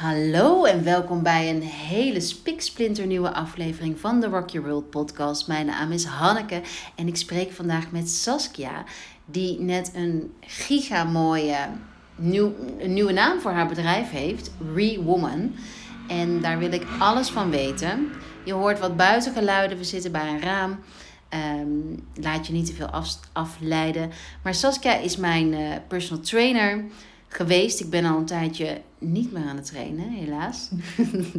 Hallo en welkom bij een hele spiksplinternieuwe aflevering van de Rock Your World podcast. Mijn naam is Hanneke en ik spreek vandaag met Saskia, die net een giga mooie nieuw, een nieuwe naam voor haar bedrijf heeft, Re-Woman. En daar wil ik alles van weten. Je hoort wat buitengeluiden, we zitten bij een raam. Ehm, laat je niet te veel af, afleiden. Maar Saskia is mijn uh, personal trainer geweest. Ik ben al een tijdje niet meer aan het trainen, helaas.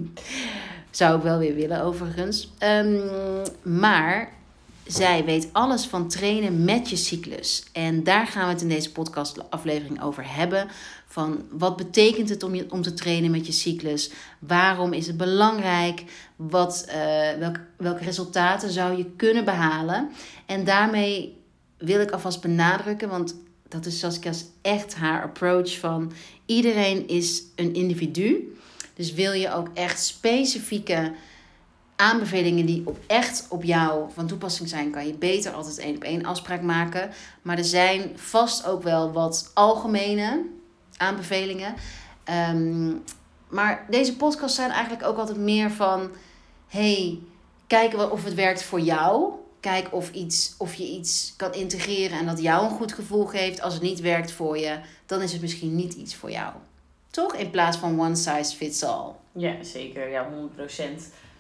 Zou ik wel weer willen, overigens. Um, maar zij weet alles van trainen met je cyclus. En daar gaan we het in deze podcastaflevering over hebben. Van wat betekent het om, je, om te trainen met je cyclus? Waarom is het belangrijk? Wat, uh, welk, welke resultaten zou je kunnen behalen? En daarmee wil ik alvast benadrukken, want dat is Saskia's echt haar approach van iedereen is een individu. Dus wil je ook echt specifieke aanbevelingen die op echt op jou van toepassing zijn, kan je beter altijd één op één afspraak maken. Maar er zijn vast ook wel wat algemene aanbevelingen. Um, maar deze podcasts zijn eigenlijk ook altijd meer van: hey, kijken of het werkt voor jou. Kijk of, iets, of je iets kan integreren en dat jou een goed gevoel geeft. Als het niet werkt voor je, dan is het misschien niet iets voor jou. Toch? In plaats van one size fits all. Ja, zeker. Ja, 100%.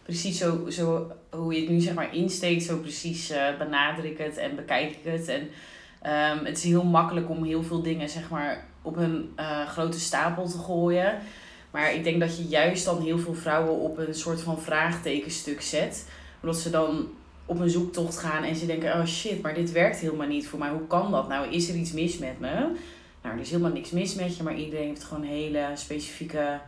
Precies zo, zo hoe je het nu zeg maar insteekt, zo precies uh, benadruk het en bekijk ik het. En um, het is heel makkelijk om heel veel dingen zeg maar op een uh, grote stapel te gooien. Maar ik denk dat je juist dan heel veel vrouwen op een soort van vraagtekenstuk zet. Omdat ze dan op een zoektocht gaan en ze denken: oh shit, maar dit werkt helemaal niet voor mij. Hoe kan dat nou? Is er iets mis met me? Nou, er is helemaal niks mis met je, maar iedereen heeft gewoon een hele specifieke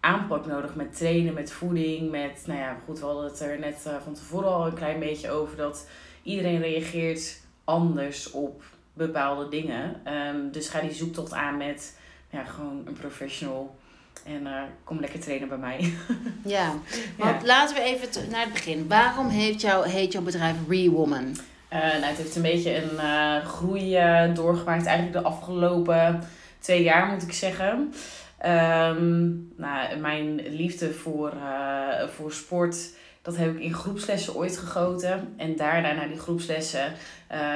aanpak nodig met trainen, met voeding, met, nou ja, goed, we hadden het er net uh, van tevoren al een klein beetje over dat iedereen reageert anders op bepaalde dingen. Um, dus ga die zoektocht aan met ja, gewoon een professional en uh, kom lekker trainen bij mij. ja, want laten we even naar het begin. Waarom heeft jou, heet jouw bedrijf ReWoman? Uh, nou, het heeft een beetje een uh, groei doorgemaakt. Eigenlijk de afgelopen twee jaar moet ik zeggen. Um, nou, mijn liefde voor, voor sport, dat heb ik in groepslessen ooit gegoten. En daarna naar die groepslessen,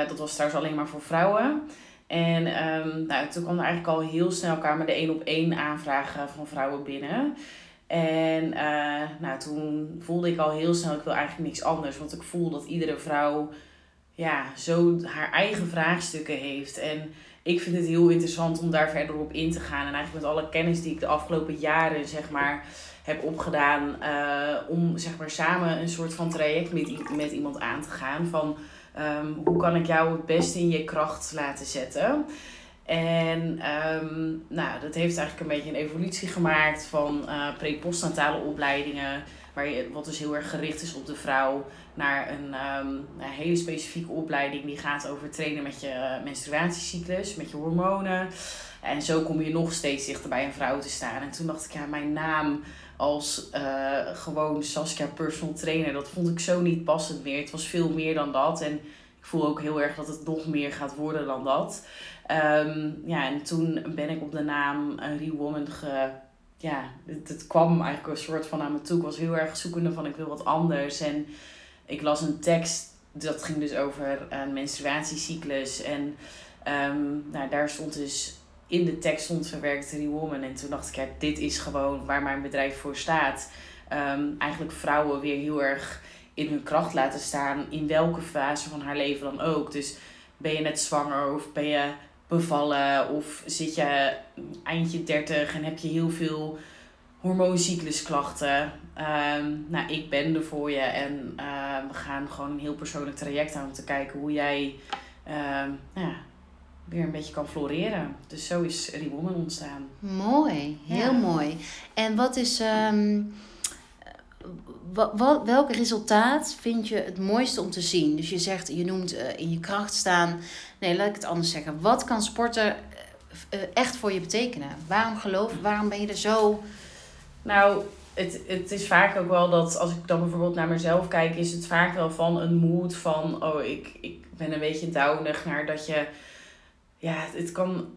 dat was trouwens alleen maar voor vrouwen. En um, nou, toen kwam er eigenlijk al heel snel met de één op één aanvragen van vrouwen binnen. En uh, nou, toen voelde ik al heel snel, ik wil eigenlijk niks anders. Want ik voel dat iedere vrouw ja, zo haar eigen vraagstukken heeft. En ik vind het heel interessant om daar verder op in te gaan. En eigenlijk met alle kennis die ik de afgelopen jaren zeg maar, heb opgedaan. Uh, om zeg maar, samen een soort van traject met, met iemand aan te gaan. Van Um, hoe kan ik jou het beste in je kracht laten zetten? En um, nou, dat heeft eigenlijk een beetje een evolutie gemaakt van uh, pre-postnatale opleidingen, waar je, wat dus heel erg gericht is op de vrouw, naar een, um, een hele specifieke opleiding die gaat over trainen met je menstruatiecyclus, met je hormonen. En zo kom je nog steeds dichter bij een vrouw te staan. En toen dacht ik, ja, mijn naam als uh, gewoon Saskia personal trainer, dat vond ik zo niet passend meer. Het was veel meer dan dat. En ik voel ook heel erg dat het nog meer gaat worden dan dat. Um, ja, en toen ben ik op de naam uh, Rewoman ge... Ja, het, het kwam eigenlijk een soort van aan me toe. Ik was heel erg zoekende van ik wil wat anders. En ik las een tekst, dat ging dus over een menstruatiecyclus. En um, nou, daar stond dus in de tekst stond verwerkt Rewoman. En toen dacht ik, ja, dit is gewoon waar mijn bedrijf voor staat. Um, eigenlijk vrouwen weer heel erg in hun kracht laten staan. In welke fase van haar leven dan ook. Dus ben je net zwanger of ben je bevallen of zit je eindje 30 en heb je heel veel hormooncyclusklachten. Um, nou, ik ben er voor je en uh, we gaan gewoon een heel persoonlijk traject aan om te kijken hoe jij um, nou ja, weer een beetje kan floreren. Dus zo is Rewoman ontstaan. Mooi, heel mooi. En wat is, wat, welk resultaat vind je het mooiste om te zien? Dus je zegt, je noemt uh, in je kracht staan. Nee, laat ik het anders zeggen. Wat kan sporten uh, echt voor je betekenen? Waarom geloof, waarom ben je er zo... Nou, het, het is vaak ook wel dat als ik dan bijvoorbeeld naar mezelf kijk, is het vaak wel van een moed van, oh, ik, ik ben een beetje downig naar dat je ja, het kan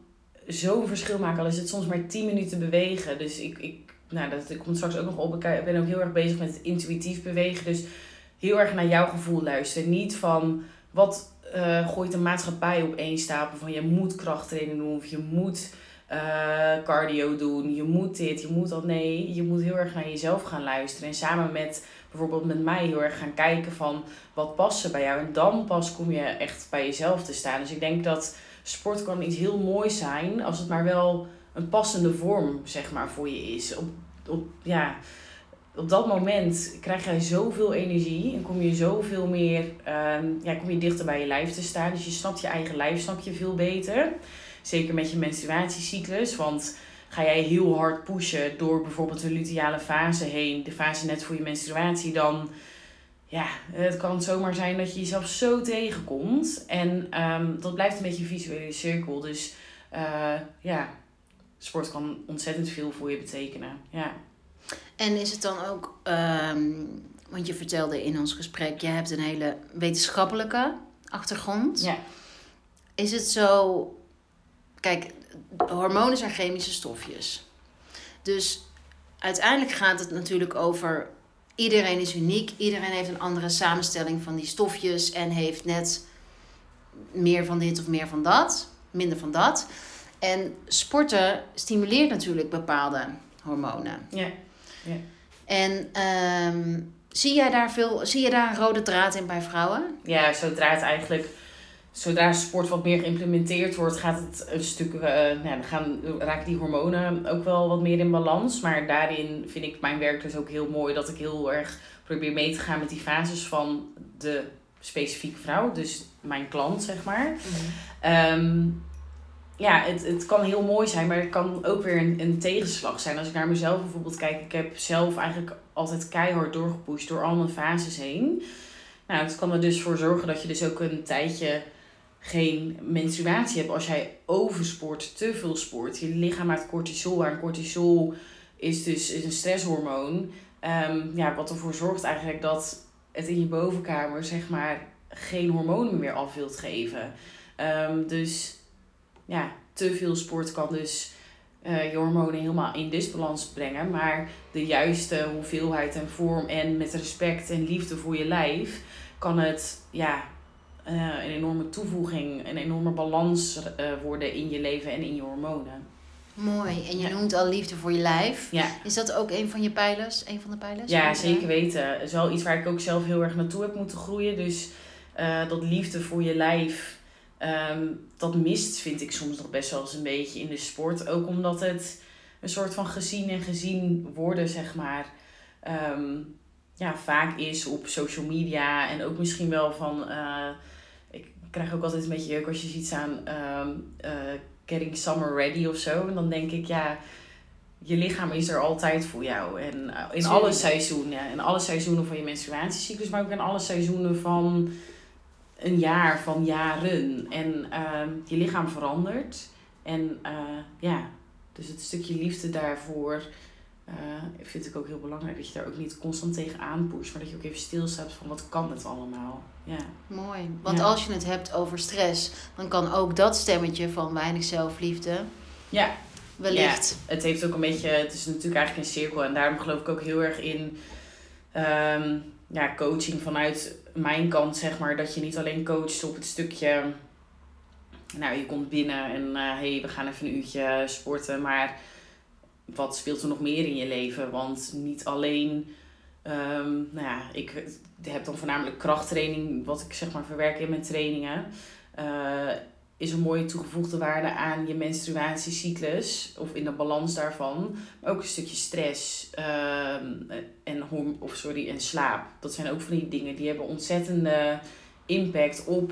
zo'n verschil maken. Al is het soms maar 10 minuten bewegen. Dus ik, ik nou, dat komt straks ook nog op. Ik ben ook heel erg bezig met intuïtief bewegen. Dus heel erg naar jouw gevoel luisteren. Niet van wat uh, gooit de maatschappij op één stapel van je moet krachttraining doen of je moet uh, cardio doen, je moet dit, je moet dat. Nee, je moet heel erg naar jezelf gaan luisteren. En samen met bijvoorbeeld met mij heel erg gaan kijken van wat past er bij jou. En dan pas kom je echt bij jezelf te staan. Dus ik denk dat sport kan iets heel moois zijn als het maar wel een passende vorm zeg maar voor je is. Op, op, ja, op dat moment krijg jij zoveel energie en kom je zoveel meer, ehm, ja, kom je dichter bij je lijf te staan. Dus je snapt je eigen lijf, snap je veel beter. Zeker met je menstruatiecyclus, want ga jij heel hard pushen door bijvoorbeeld de luteale fase heen, de fase net voor je menstruatie, dan ja, het kan zomaar zijn dat je jezelf zo tegenkomt. En um, dat blijft een beetje een visuele cirkel. Dus uh, ja, sport kan ontzettend veel voor je betekenen. Ja. En is het dan ook, um, want je vertelde in ons gesprek, je hebt een hele wetenschappelijke achtergrond. Ja. Is het zo, kijk, hormonen zijn chemische stofjes. Dus uiteindelijk gaat het natuurlijk over iedereen is uniek, iedereen heeft een andere samenstelling van die stofjes en heeft net meer van dit of meer van dat, minder van dat. En sporten stimuleert natuurlijk bepaalde hormonen. Ja. ja. En um, zie jij daar veel, zie je daar een rode draad in bij vrouwen? Ja, zodra het eigenlijk, zodra sport wat meer geïmplementeerd wordt, gaat het een stuk, uh, nou, dan gaan, raken die hormonen ook wel wat meer in balans. Maar daarin vind ik mijn werk dus ook heel mooi dat ik heel erg probeer mee te gaan met die fases van de specifieke vrouw, dus mijn klant, zeg maar. Mm ja, het, het kan heel mooi zijn, maar het kan ook weer een, een tegenslag zijn. Als ik naar mezelf bijvoorbeeld kijk, ik heb zelf eigenlijk altijd keihard doorgepusht door al mijn fases heen. Nou, dat kan er dus voor zorgen dat je dus ook een tijdje geen menstruatie hebt als jij oversport, te veel sport. Je lichaam maakt cortisol aan. Cortisol is dus een stresshormoon. Um, ja, wat ervoor zorgt eigenlijk dat het in je bovenkamer zeg maar geen hormonen meer af wilt geven. Um, dus ja, te veel sport kan dus uh, je hormonen helemaal in disbalans brengen. Maar de juiste hoeveelheid en vorm en met respect en liefde voor je lijf kan het ja, uh, een enorme toevoeging, een enorme balans uh, worden in je leven en in je hormonen. Mooi. En je noemt al liefde voor je lijf. Ja. Is dat ook een van je pijlers? Een van de pijlers? Ja, zeker weten. Het is wel iets waar ik ook zelf heel erg naartoe heb moeten groeien. Dus dat liefde voor je lijf Ehm, dat mist, vind ik soms nog best wel eens een beetje in de sport. Ook omdat het een soort van gezien en gezien worden, zeg maar, ehm, ja, vaak is op social media. En ook misschien wel van. Uh, krijg ook altijd een beetje jeuk als je ziet staan. Um, uh, getting summer ready of zo. En dan denk ik, ja. Je lichaam is er altijd voor jou. En uh, in alle seizoenen. In alle seizoenen van je menstruatiecyclus, maar ook in alle seizoenen van een jaar van jaren. En uh, je lichaam verandert. En uh, ja, dus het stukje liefde daarvoor uh, vind ik ook heel belangrijk. Dat je daar ook niet constant tegen pusht. Maar dat je ook even stilstaat van wat kan het allemaal. Ja. Mooi. Want als je het hebt over stress, dan kan ook dat stemmetje van weinig zelfliefde. Ja. Wellicht. Ja, het heeft ook een beetje, het is natuurlijk eigenlijk een cirkel. En daarom geloof ik ook heel erg in um, ja, coaching vanuit mijn kant, zeg maar, dat je niet alleen coacht op het stukje. Nou, je komt binnen en uh, hey, we gaan even een uurtje sporten. Maar wat speelt er nog meer in je leven? Want niet alleen. Um, nou ja, ik heb dan voornamelijk krachttraining, wat ik zeg maar verwerk in mijn trainingen. Uh, is een mooie toegevoegde waarde aan je menstruatiecyclus of in de balans daarvan. Maar ook een stukje stress uh, en, of sorry, en slaap. Dat zijn ook van die dingen die hebben ontzettende impact op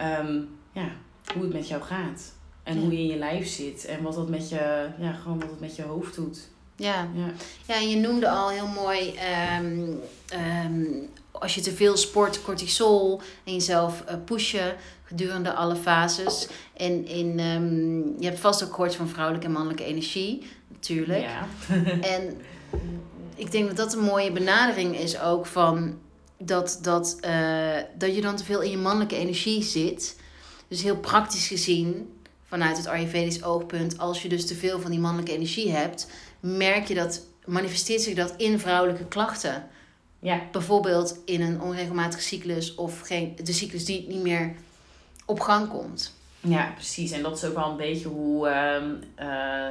um, ja, hoe het met jou gaat. En hoe je in je lijf zit en wat dat met je, ja, gewoon wat het met je hoofd doet. Ja, ja. ja en je noemde al heel mooi um, als je te veel sport, cortisol en jezelf uh, pushen gedurende alle fases. En in, um, je hebt vast ook gehoord van vrouwelijke en mannelijke energie, natuurlijk. Ja. en ik denk dat dat een mooie benadering is ook van dat, dat, uh, dat je dan te veel in je mannelijke energie zit. Dus heel praktisch gezien vanuit het Ayurvedisch oogpunt, als je dus te veel van die mannelijke energie hebt, merk je dat, manifesteert zich dat in vrouwelijke klachten. Ja. Bijvoorbeeld in een onregelmatige cyclus of geen, de cyclus die niet meer op gang komt. Ja, precies. En dat is ook wel een beetje hoe ehm, eh,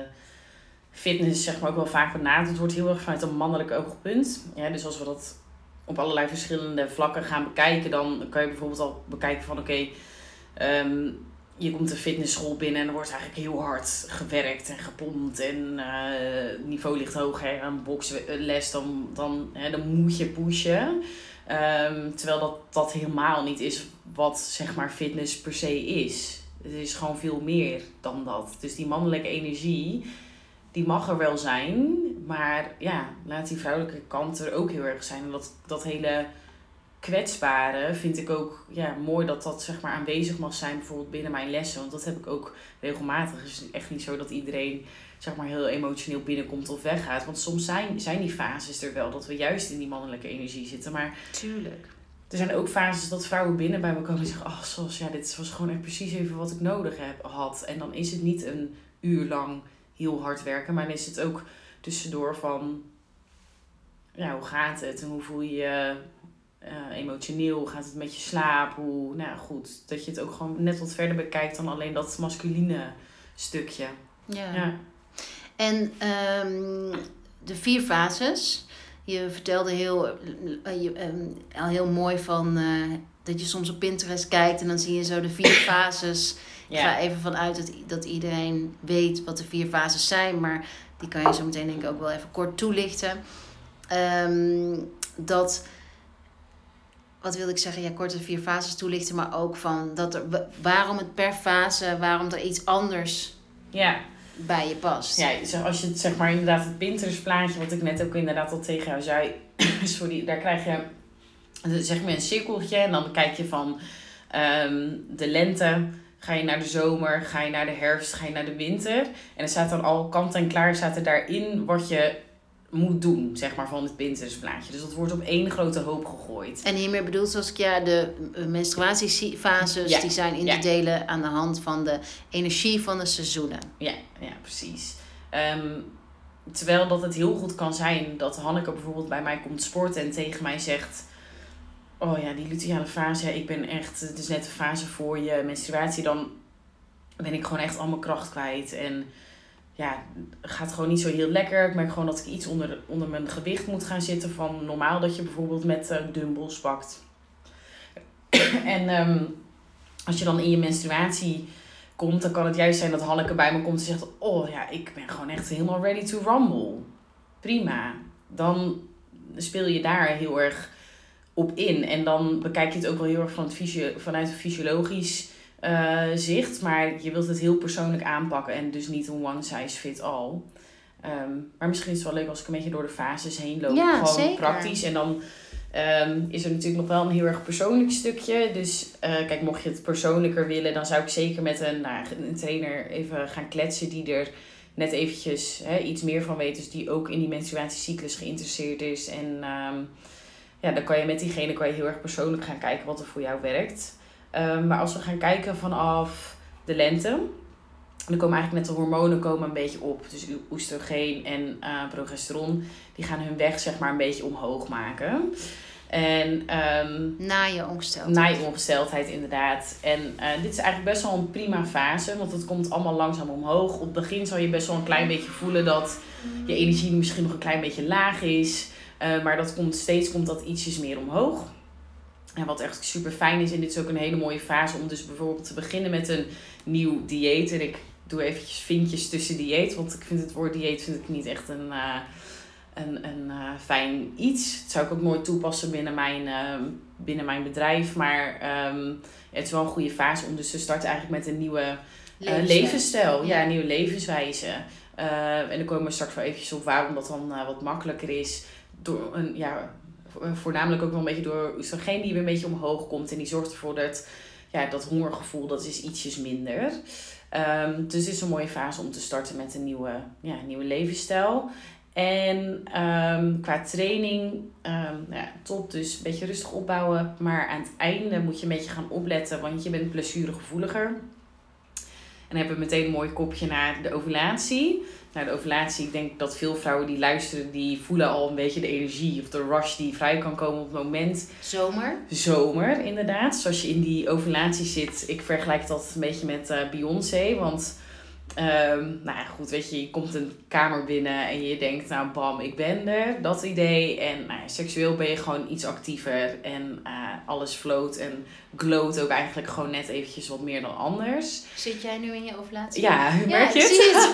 fitness zeg maar ook wel vaak benaderd wordt. Heel erg vanuit een mannelijk oogpunt. Ja, dus als we dat op allerlei verschillende vlakken gaan bekijken, dan kan je bijvoorbeeld al bekijken van oké, ehm, je komt de fitnessschool binnen en er wordt eigenlijk heel hard gewerkt en gepompt en uh, niveau ligt hoog hè, aan boxles, dan, dan, hè, dan moet je pushen. Um, terwijl dat, dat helemaal niet is wat zeg maar fitness per se is. Het is gewoon veel meer dan dat. Dus die mannelijke energie, die mag er wel zijn. Maar ja, laat die vrouwelijke kant er ook heel erg zijn. En dat, dat hele kwetsbare vind ik ook ja, mooi dat dat zeg maar aanwezig mag zijn. Bijvoorbeeld binnen mijn lessen. Want dat heb ik ook regelmatig. Het is echt niet zo dat iedereen zeg maar heel emotioneel binnenkomt of weggaat. Want soms zijn, zijn die fases er wel. Dat we juist in die mannelijke energie zitten. Maar Tuurlijk. Er zijn ook fases dat vrouwen binnen bij me komen en zeggen: Ach, zoals ja, dit was gewoon echt precies even wat ik nodig heb, had. En dan is het niet een uur lang heel hard werken, maar dan is het ook tussendoor van: ja, hoe gaat het en hoe voel je je uh, emotioneel? Hoe gaat het met je slaap? Hoe, nou goed, dat je het ook gewoon net wat verder bekijkt dan alleen dat masculine stukje. Ja. ja. En um, de vier fases je vertelde heel, uh, je, um, al heel mooi van uh, dat je soms op Pinterest kijkt en dan zie je zo de vier fases. Ik ga even vanuit dat, dat iedereen weet wat de vier fases zijn, maar die kan je zo meteen denk ik ook wel even kort toelichten. Um, dat, wat wil ik zeggen? Ja, kort de vier fases toelichten, maar ook van dat er, waarom het per fase, waarom er iets anders ja bij je past. Ja, als je het zeg maar inderdaad het Pinterest plaatje, wat ik net ook inderdaad al tegen jou zei, sorry, daar krijg je zeg maar een cirkeltje en dan kijk je van um, de lente, ga je naar de zomer, ga je naar de herfst, ga je naar de winter. En er staat dan al kant en klaar, staat er daarin wat je moet doen, zeg maar, van het Pinterest-plaatje. Dus dat wordt op één grote hoop gegooid. En hiermee bedoelt, zoals ik ja, de eh, menstruatiefases, die zijn in te delen aan de hand van de energie van de seizoenen. Ja, ja precies. Um, terwijl dat het heel goed kan zijn dat Hanneke bijvoorbeeld bij mij komt sporten en tegen mij zegt... Oh ja, die luteale fase, ik ben echt, het is net de fase voor je menstruatie. Dan ben ik gewoon echt al mijn kracht kwijt en ja, gaat gewoon niet zo heel lekker. Ik merk gewoon dat ik iets onder, onder mijn gewicht moet gaan zitten van normaal dat je bijvoorbeeld met uh, dumbbells pakt. en ehm, als je dan in je menstruatie komt, dan kan het juist zijn dat Hanneke bij me komt en zegt: Oh ja, ik ben gewoon echt helemaal ready to rumble. Prima. Dan speel je daar heel erg op in. En dan bekijk je het ook wel heel erg van het vanuit een fysiologisch uh, zicht. Maar je wilt het heel persoonlijk aanpakken en dus niet een one size fit all. Um, maar misschien is het wel leuk als ik een beetje door de fases heen loop. Ja, Gewoon zeker. praktisch. En dan um, is er natuurlijk nog wel een heel erg persoonlijk stukje. Dus uh, kijk, mocht je het persoonlijker willen, dan zou ik zeker met een, nou, een trainer even gaan kletsen die er net eventjes hè, iets meer van weet. Dus die ook in die menstruatiecyclus geïnteresseerd is. En um, ja, dan kan je met diegene kan je heel erg persoonlijk gaan kijken wat er voor jou werkt. Um, maar als we gaan kijken vanaf de lente, dan komen eigenlijk net de hormonen komen een beetje op. Dus oestrogeen en uh, progesteron, die gaan hun weg zeg maar een beetje omhoog maken. En, um, na je ongesteldheid. Na je ongesteldheid, inderdaad. En uh, dit is eigenlijk best wel een prima fase, want het komt allemaal langzaam omhoog. Op het begin zal je best wel een klein beetje voelen dat je energie misschien nog een klein beetje laag is. Uh, maar dat komt steeds komt dat ietsjes meer omhoog. En wat echt super fijn is, en dit is ook een hele mooie fase om dus bijvoorbeeld te beginnen met een nieuw dieet. En ik doe eventjes vinkjes tussen dieet, want ik vind het woord dieet vind ik niet echt een, uh, een, een uh, fijn iets. Dat zou ik ook nooit toepassen binnen mijn, uh, binnen mijn bedrijf. Maar um, het is wel een goede fase om dus te starten eigenlijk met een nieuwe levensstijl. Ja, een nieuwe levenswijze. en dan komen we straks wel eventjes op waarom dat dan wat makkelijker is. Door een, ja, voornamelijk ook wel een beetje door oestrogeen die weer een beetje omhoog komt. En die zorgt ervoor dat ja, dat hongergevoel dat is ietsjes minder. Um, dus het is een mooie fase om te starten met een nieuwe, ja, nieuwe levensstijl. En um, qua training, um, ja, top. Dus een beetje rustig opbouwen. Maar aan het einde moet je een beetje gaan opletten, want je bent blessuregevoeliger. En hebben meteen een mooi kopje naar de ovulatie. Nou, de ovulatie, ik denk dat veel vrouwen die luisteren, die voelen al een beetje de energie of de rush die vrij kan komen op het moment. Zomer. Zomer, inderdaad. Zoals je in die ovulatie zit. Ik vergelijk dat een beetje met uh, Beyoncé, want Ehm, nou ja, goed, weet je, je komt een kamer binnen en je denkt, nou bam, ik ben er, dat idee. En nou ja, seksueel ben je gewoon iets actiever en uh, alles float en glowt ook eigenlijk gewoon net eventjes wat meer dan anders. Zit jij nu in je ovulatie? Ja, merk je het?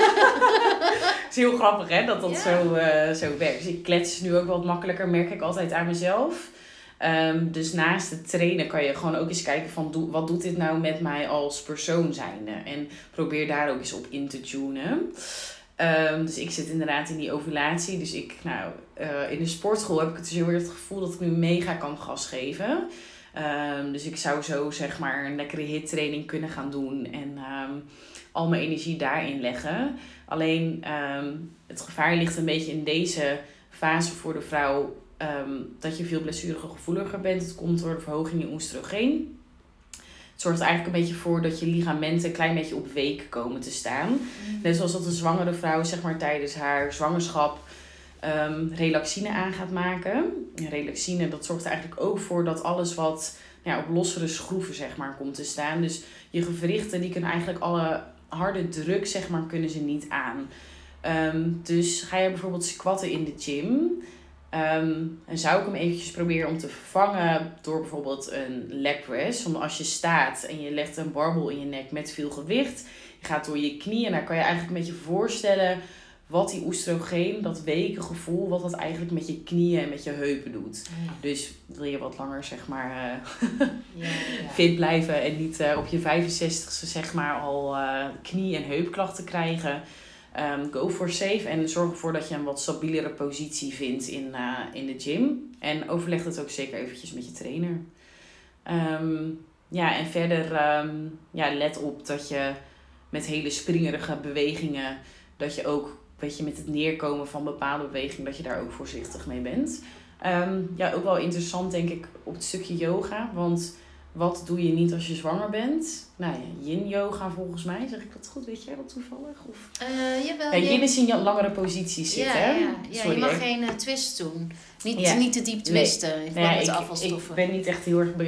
het is heel grappig hè, dat dat zo, uh, zo werkt. Dus ik klets nu ook wat makkelijker, merk ik altijd aan mezelf. Um, dus naast het trainen kan je gewoon ook eens kijken van wat doet dit nou met mij als persoon zijnde. En probeer daar ook eens op in te tunen. Um, dus ik zit inderdaad in die ovulatie. Dus ik, nou, uh, in de sportschool heb ik het dus heel erg het gevoel dat ik nu mega kan gas geven. Um, dus ik zou zo zeg maar een lekkere hittraining kunnen gaan doen. En al mijn energie daarin leggen. Alleen het gevaar ligt een beetje in deze fase voor de vrouw um, dat je veel gevoeliger bent. Het komt door de verhoging in oestrogeen. Het zorgt er eigenlijk een beetje voor dat je ligamenten een klein beetje op week komen te staan. Mm. Net zoals dat een zwangere vrouw zeg maar, tijdens haar zwangerschap um, relaxine aan gaat maken. En relaxine dat zorgt er eigenlijk ook voor dat alles wat ja, op lossere schroeven zeg maar, komt te staan. Dus je gewrichten die kunnen eigenlijk alle harde druk zeg maar, kunnen ze niet aan. Um, dus ga je bijvoorbeeld squatten in de gym Um, en zou ik hem eventjes proberen om te vervangen door bijvoorbeeld een leg press. Want als je staat en je legt een barbel in je nek met veel gewicht, je gaat door je knieën, dan kan je eigenlijk met je voorstellen wat die oestrogeen, dat weken gevoel, wat dat eigenlijk met je knieën en met je heupen doet. Dus wil je wat langer zeg maar uh, ja, ja. fit blijven en niet uh, op je 65ste zeg maar al uh, knie- en heupklachten krijgen Um, go for safe en zorg ervoor dat je een wat stabielere positie vindt in, uh, in de gym. En overleg het ook zeker eventjes met je trainer. Um, ja, en verder um, ja, let op dat je met hele springerige bewegingen, dat je ook weet je, met het neerkomen van bepaalde bewegingen, dat je daar ook voorzichtig mee bent. ja, ook wel interessant denk ik op het stukje yoga, want wat doe je niet als je zwanger bent? Nou ja, yin yoga volgens mij. Zeg ik dat goed? Weet jij dat toevallig? Of... Uh, jawel. Ja, yin is in langere posities zitten. Ja, ja. ja je mag geen uh, twist doen. Niet, niet te diep twisten nee. in verband met afvalstoffen. Ik ben niet echt heel erg be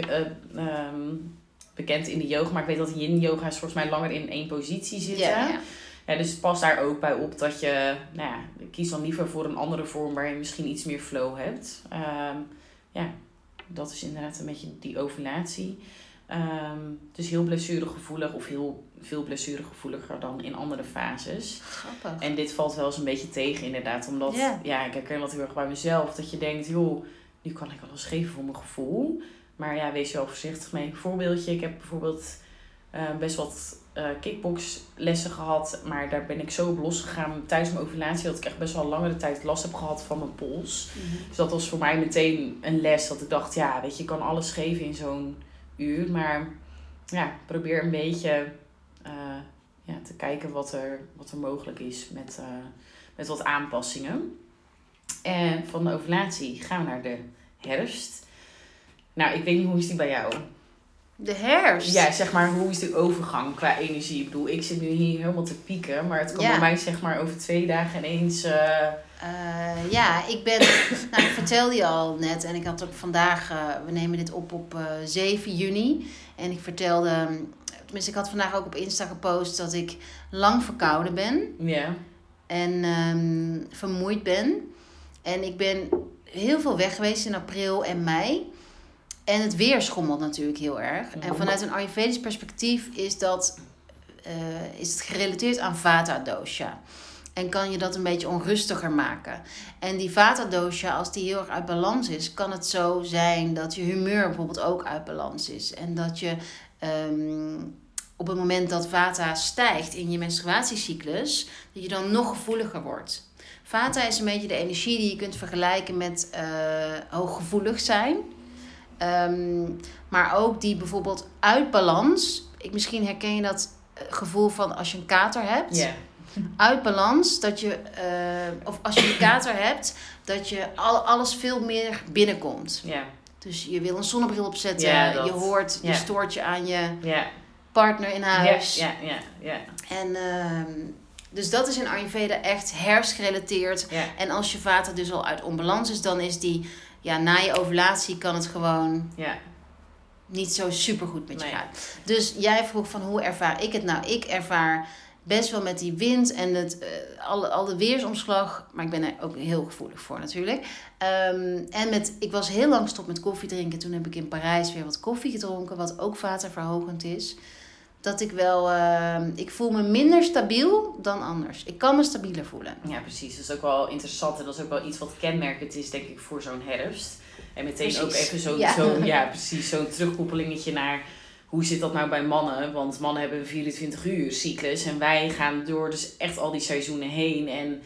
uh, um, bekend in de yoga. Maar ik weet dat yin yoga is volgens mij langer in één positie zitten. Ja, ja. Dus pas daar ook bij op dat je, nou ja, kies dan liever voor een andere vorm waar je misschien iets meer flow hebt. Um, ja, dat is inderdaad een beetje die ovulatie. Um, dus heel blessuregevoelig of heel veel blessuregevoeliger dan in andere fases. Grappig. En dit valt wel eens een beetje tegen inderdaad. Omdat, ja, ik herken dat heel erg bij mezelf. Dat je denkt, joh, nu kan ik alles geven voor mijn gevoel. Maar ja, wees wel voorzichtig mee. Voorbeeldje, ik heb bijvoorbeeld uh, best wat uh, kickboxlessen gehad. Maar daar ben ik zo op losgegaan. Tijdens mijn ovulatie dat ik echt best wel langere tijd last heb gehad van mijn pols. Mhm. Dus dat was voor mij meteen een les. Dat ik dacht, ja, weet je, je kan alles geven in zo'n uur. Maar ja, probeer een beetje uh, ja, te kijken wat er, wat er mogelijk is met, uh, met wat aanpassingen. En van de ovulatie gaan we naar de herfst. Nou, ik weet niet hoe is die bij jou? De herfst. Ja, zeg maar, hoe is de overgang qua energie? Ik bedoel, ik zit nu hier helemaal te pieken, maar het kan bij mij zeg maar over twee dagen ineens. Uh... Uh, ja, ik ben, nou, ik vertelde je al net en ik had ook vandaag, uh, we nemen dit op op 7 juni. En ik vertelde, tenminste, ik had vandaag ook op Insta gepost dat ik lang verkouden ben. Ja. En um, vermoeid ben. En ik ben heel veel weg geweest in april en mei. En het weer schommelt natuurlijk heel erg. En vanuit een Ayurvedisch perspectief is, dat, uh, is het gerelateerd aan Vata dosha. En kan je dat een beetje onrustiger maken. En die Vata dosha, als die heel erg uit balans is, kan het zo zijn dat je humeur bijvoorbeeld ook uit balans is. En dat je um, op het moment dat Vata stijgt in je menstruatiecyclus, dat je dan nog gevoeliger wordt. Vata is een beetje de energie die je kunt vergelijken met uh, hooggevoelig zijn. Um, maar ook die bijvoorbeeld uit balans. Ik, misschien herken je dat eh, gevoel van als je een kater hebt. Yeah. Uit balans, dat je, uh, of als je een kater hebt, dat je al, alles veel meer binnenkomt. Ja. Dus je wil een zonnebril opzetten, je hoort, je stoort je aan je. Partner in huis. Ja, ja, ja. En ehm, dus dat is in Ayurveda echt herfstgerelateerd. ja. En als je vater dus al uit onbalans is, dan is die, ja, na je ovulatie kan het gewoon ja. niet zo super goed met je Nee. gaan. Dus jij vroeg van hoe ervaar ik het nou? Ik ervaar best wel met die wind en het, eh, alle, alle weersomslag, maar ik ben er ook heel gevoelig voor natuurlijk. Ehm, en met, ik was heel lang stop met koffie drinken. Toen heb ik in Parijs weer wat koffie gedronken, wat ook waterverhogend is. Dat ik wel, ehm, ik voel me minder stabiel dan anders. Ik kan me stabieler voelen. Ja, precies. Dat is ook wel interessant en dat is ook wel iets wat kenmerkend is, denk ik, voor zo'n herfst. En meteen ook even zo'n, Ja. zo, ja, precies, zo'n terugkoppelingetje naar hoe zit dat nou bij mannen? Want mannen hebben een 24 uur cyclus en wij gaan door dus echt al die seizoenen heen. En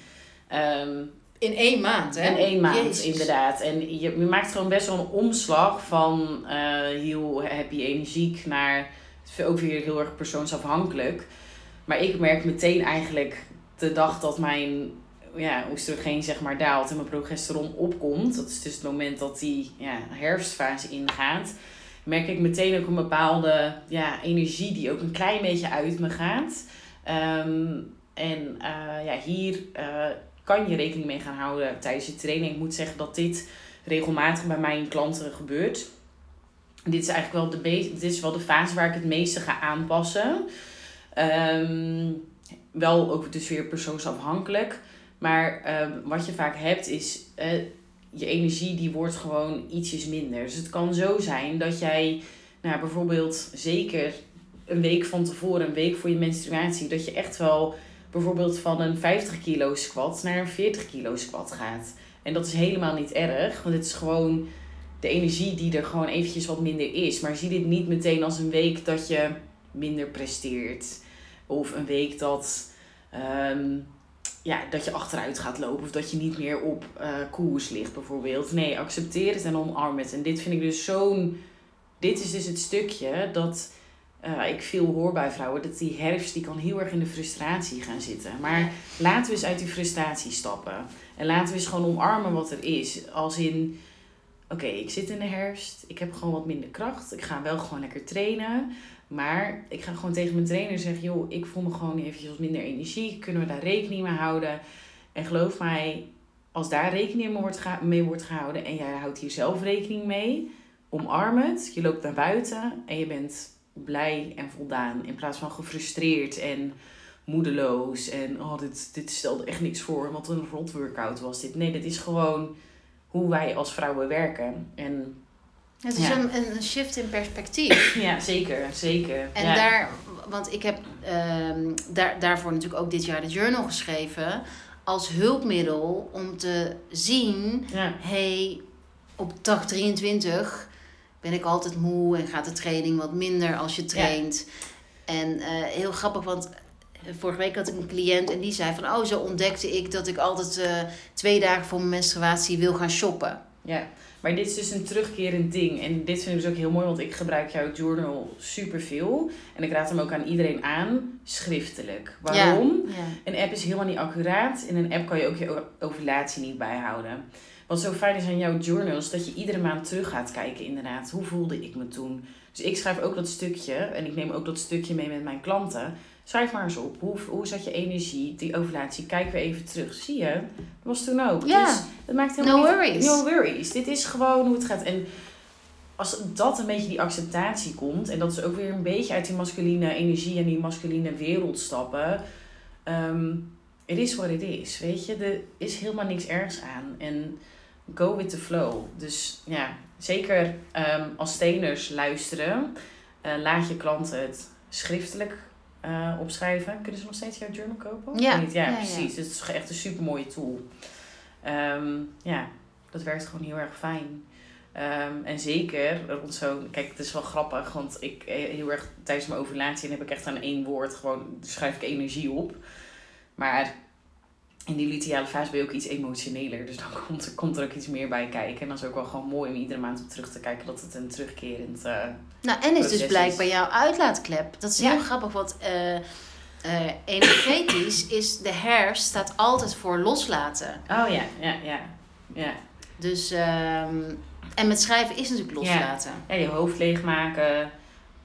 ehm, In één maand, in één maand, Jezus. inderdaad. En je, je maakt gewoon best wel een omslag van eh, heel happy, energiek naar ook weer heel erg persoonsafhankelijk. Maar ik merk meteen eigenlijk de dag dat mijn ja, oestrogeen zeg maar daalt en mijn progesteron opkomt. Dat is dus het moment dat die ja, herfstfase ingaat. Merk ik meteen ook een bepaalde ja, energie die ook een klein beetje uit me gaat. Ehm, en eh, ja, hier eh, kan je rekening mee gaan houden tijdens je training. Ik moet zeggen dat dit regelmatig bij mijn klanten gebeurt. Dit is eigenlijk wel de, dit is wel de fase waar ik het meeste ga aanpassen. Ehm, wel ook dus weer persoonsafhankelijk. Maar ehm, wat je vaak hebt is, eh, je energie die wordt gewoon ietsjes minder. Dus het kan zo zijn dat jij nou, bijvoorbeeld zeker een week van tevoren, een week voor je menstruatie, dat je echt wel bijvoorbeeld van een 50 kilo squat naar een 40 kilo squat gaat. En dat is helemaal niet erg, want het is gewoon de energie die er gewoon eventjes wat minder is. Maar zie dit niet meteen als een week dat je minder presteert. Of een week dat, ehm, ja, dat je achteruit gaat lopen. Of dat je niet meer op eh, koers ligt bijvoorbeeld. Nee, accepteer het en omarm het. En dit vind ik dus zo'n... Dit is dus het stukje dat eh, ik veel hoor bij vrouwen. Dat die herfst die kan heel erg in de frustratie gaan zitten. Maar laten we eens uit die frustratie stappen. En laten we eens gewoon omarmen wat er is. Als in, oké, ik zit in de herfst. Ik heb gewoon wat minder kracht. Ik ga wel gewoon lekker trainen. Maar ik ga gewoon tegen mijn trainer zeggen, joh, ik voel me gewoon eventjes wat minder energie. Kunnen we daar rekening mee houden? En geloof mij, als daar rekening mee wordt, gehouden en jij houdt hier zelf rekening mee, omarm het. Je loopt naar buiten en je bent blij en voldaan. In plaats van gefrustreerd en moedeloos. En oh, dit, dit stelde echt niks voor. Wat een rot workout was dit. Nee, dit is gewoon hoe wij als vrouwen werken. En Het is Ja. een, een shift in perspectief. ja, zeker, zeker. En ja. daar, want ik heb ehm, daar, daarvoor natuurlijk ook dit jaar de journal geschreven. Als hulpmiddel om te zien, Ja, hey, op dag 23 ben ik altijd moe en gaat de training wat minder als je traint. En eh, heel grappig, want vorige week had ik een cliënt en die zei van, oh, zo ontdekte ik dat ik altijd eh, twee dagen voor mijn menstruatie wil gaan shoppen. ja. Maar dit is dus een terugkerend ding. En dit vind ik dus ook heel mooi, want ik gebruik jouw journal superveel. En ik raad hem ook aan iedereen aan, schriftelijk. Waarom? Ja. Een app is helemaal niet accuraat. In een app kan je ook je ovulatie niet bijhouden. Wat zo fijn is aan jouw journals, dat je iedere maand terug gaat kijken inderdaad. Hoe voelde ik me toen? Dus ik schrijf ook dat stukje en ik neem ook dat stukje mee met mijn klanten. Schrijf maar eens op. Hoe, hoe zat je energie, die ovulatie? Kijk weer even terug. Zie je? Dat was toen ook. Ja. Dus het maakt helemaal No niet- worries. No worries. Dit is gewoon hoe het gaat. En als dat een beetje die acceptatie komt, en dat is ook weer een beetje uit die masculine energie en die masculine wereld stappen. ehm it is what it is. Weet je, er is helemaal niks ergs aan. En go with the flow. Dus ja, zeker ehm, als trainers luisteren, eh, laat je klanten het schriftelijk eh, opschrijven. Kunnen ze nog steeds jouw journal kopen? Ja. ja, precies. Het is echt een super mooie tool. Ehm, ja, dat werkt gewoon heel erg fijn. Ehm, en zeker rond zo'n... Kijk, het is wel grappig, want ik eh, heel erg tijdens mijn ovulatie heb ik echt aan één woord gewoon... schrijf ik energie op. Maar in die luteale fase ben je ook iets emotioneler. Dus dan komt er, komt er ook iets meer bij kijken. En dat is ook wel gewoon mooi om iedere maand op terug te kijken dat het een terugkerend... eh, Nou, en is dus blijkbaar jouw uitlaatklep. Dat is Ja. heel grappig, want eh, eh, energetisch is de herfst staat altijd voor loslaten. Oh ja, ja, ja. Ja, Dus, ehm, en met schrijven is natuurlijk loslaten. ja je hoofd leegmaken.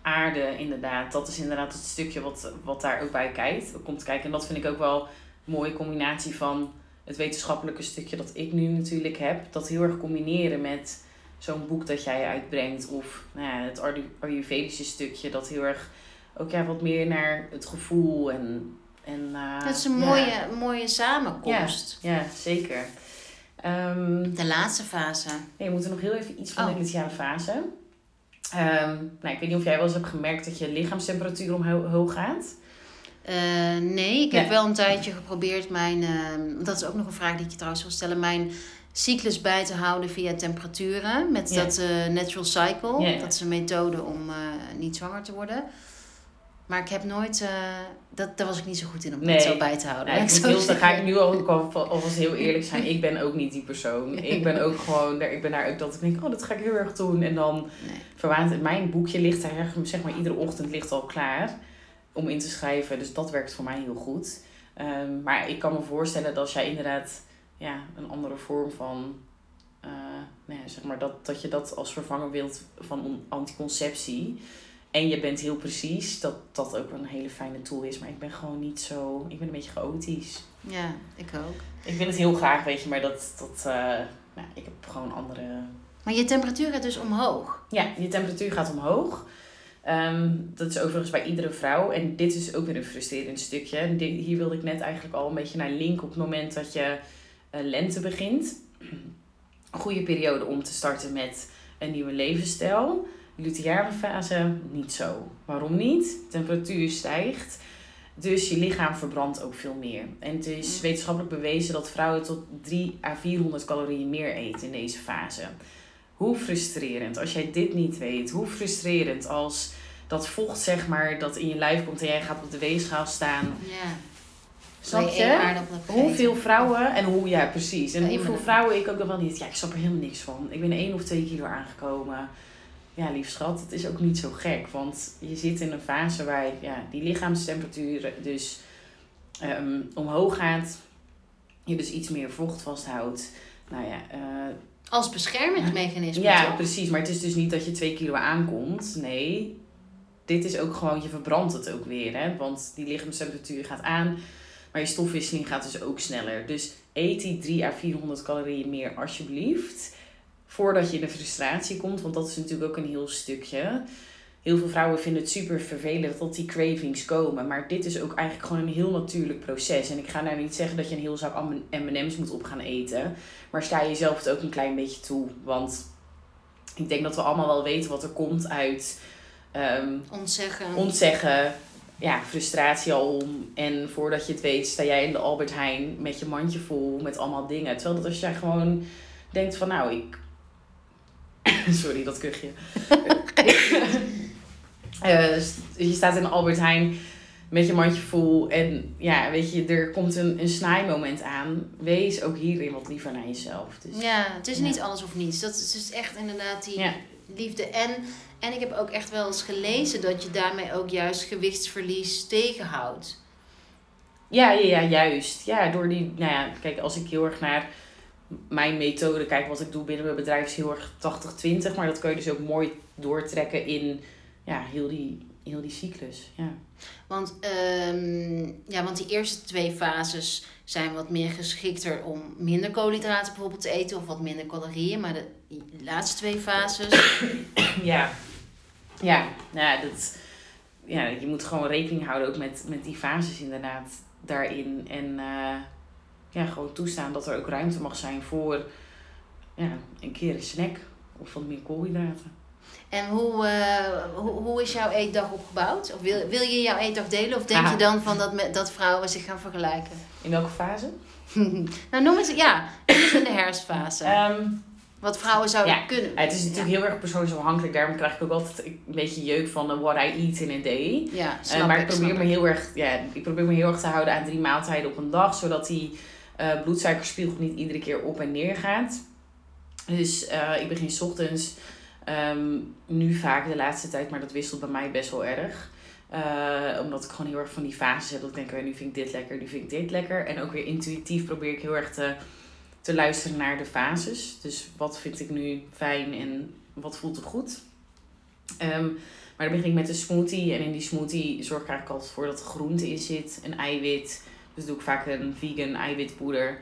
aarde inderdaad. Dat is inderdaad het stukje wat, wat daar ook bij kijkt, komt kijken. En dat vind ik ook wel een mooie combinatie van het wetenschappelijke stukje dat ik nu natuurlijk heb. Dat heel erg combineren met zo'n boek dat jij uitbrengt. Of nou ja, het Ayurvedische stukje dat heel erg ook ja, wat meer naar het gevoel en... en uh, het is een mooie, mooie samenkomst. Ja, ja zeker. Um, de laatste fase. Nee, we moeten nog heel even iets van oh. de initiale fase. Um, nou, ik weet niet of jij wel eens hebt gemerkt dat je lichaamstemperatuur omhoog gaat. Uh, nee, ik heb wel een tijdje geprobeerd mijn... Uh, dat is ook nog een vraag die ik je trouwens wil stellen. Mijn cyclus bij te houden via temperaturen. Met dat uh, natural cycle. Dat is een methode om niet zwanger te worden. Maar ik heb nooit, uh, dat, daar was ik niet zo goed in om nee. zo bij te houden. Nee, heel, dan ga ik nu ook alvast heel eerlijk zijn. Ik ben ook niet die persoon. Ik ben ook gewoon, ik ben daar ook dat ik denk, oh dat ga ik heel erg doen. En dan nee. verwaant mijn boekje ligt daar, zeg maar iedere ochtend ligt al klaar om in te schrijven. Dus dat werkt voor mij heel goed. Um, maar ik kan me voorstellen dat als jij inderdaad ja, een andere vorm van, uh, nou ja, zeg maar dat, dat je dat als vervanger wilt van anticonceptie en je bent heel precies, dat dat ook een hele fijne tool is. Maar ik ben gewoon niet zo... Ik ben een beetje chaotisch. Ja, ik ook. Ik wil het heel graag, weet je, maar dat... dat uh, nou, ik heb gewoon andere... Maar je temperatuur gaat dus omhoog? Ja, je temperatuur gaat omhoog. Um, dat is overigens bij iedere vrouw. En dit is ook weer een frustrerend stukje. Hier wilde ik net eigenlijk al een beetje naar link op het moment dat je lente begint. Een goede periode om te starten met een nieuwe levensstijl luteale fase niet zo. Waarom niet? Temperatuur stijgt. Dus je lichaam verbrandt ook veel meer. En het is wetenschappelijk bewezen dat vrouwen tot 3 à 400 calorieën meer eten in deze fase. Hoe frustrerend als jij dit niet weet. Hoe frustrerend als dat vocht zeg maar dat in je lijf komt en jij gaat op de weegschaal staan. Snap je? Hoeveel vrouwen, en hoe, ja precies. En hoeveel vrouwen ik ook nog wel niet, ja ik snap er helemaal niks van. Ik ben 1 of 2 kilo aangekomen ja, lief schat, het is ook niet zo gek. Want je zit in een fase waar ja, die lichaamstemperatuur dus um, omhoog gaat. Je dus iets meer vocht vasthoudt. Nou ja, uh, Als beschermingsmechanisme. Ja, precies. Maar het is dus niet dat je twee kilo aankomt. Nee, dit is ook gewoon, je verbrandt het ook weer. Hè? Want die lichaamstemperatuur gaat aan. Maar je stofwisseling gaat dus ook sneller. Dus eet die 3 à 400 calorieën meer alsjeblieft voordat je in de frustratie komt. Want dat is natuurlijk ook een heel stukje. Heel veel vrouwen vinden het super vervelend dat die cravings komen. Maar dit is ook eigenlijk gewoon een heel natuurlijk proces. En ik ga nou niet zeggen dat je een heel zak M&M's moet op gaan eten. Maar sta jezelf het ook een klein beetje toe. Want ik denk dat we allemaal wel weten wat er komt uit... Um, ontzeggen. Ontzeggen. Ja, frustratie al om. En voordat je het weet sta jij in de Albert Heijn met je mandje vol met allemaal dingen. Terwijl dat als jij gewoon denkt van nou, ik Sorry, dat kuchje. uh, je staat in Albert Heijn met je mandje vol. En ja, weet je, er komt een, een snijmoment aan. Wees ook hierin wat liever naar jezelf. Dus, ja, het is niet alles of niets. Dat is dus echt inderdaad die liefde. En, en ik heb ook echt wel eens gelezen dat je daarmee ook juist gewichtsverlies tegenhoudt. Ja, ja, ja, juist. Ja, door die, nou ja, kijk, als ik heel erg naar mijn methode, kijk wat ik doe binnen mijn bedrijf is heel erg 80-20. Maar dat kun je dus ook mooi doortrekken in ja, heel, die, heel die cyclus. Ja. Want, um, ja, want die eerste twee fases zijn wat meer geschikter om minder koolhydraten bijvoorbeeld te eten of wat minder calorieën. Maar de laatste twee fases. ja, ja, ja, dat, ja, je moet gewoon rekening houden ook met, met die fases inderdaad daarin. En uh, ja, gewoon toestaan dat er ook ruimte mag zijn voor ja, een keer een snack of wat meer koolhydraten. En hoe, uh, hoe, hoe is jouw eetdag opgebouwd? Of wil, wil je jouw eetdag delen? Of denk je dan van dat, dat vrouwen zich gaan vergelijken? In welke fase? nou, noem eens, ja, eens in de herfstfase. Um, wat vrouwen zouden ja, kunnen. Het is natuurlijk heel erg persoonsafhankelijk. Daarom krijg ik ook altijd een beetje jeuk van uh, what I eat in a day. Ja, uh, maar ik probeer, me heel erg, ja, ik probeer me heel erg te houden aan drie maaltijden op een dag. Zodat die uh, bloedsuikerspiegel niet iedere keer op en neer gaat. Dus ik begin s ochtends um, nu vaak de laatste tijd, maar dat wisselt bij mij best wel erg. Uh, omdat ik gewoon heel erg van die fases heb. Dat ik denk, oh, nu vind ik dit lekker, nu vind ik dit lekker. En ook weer intuïtief probeer ik heel erg te, te luisteren naar de fases. Dus wat vind ik nu fijn en wat voelt er goed. Um, Maar dan begin ik met een smoothie. En in die smoothie zorg ik eigenlijk altijd voor dat er groente in zit. Een eiwit. Dus doe ik vaak een vegan eiwitpoeder.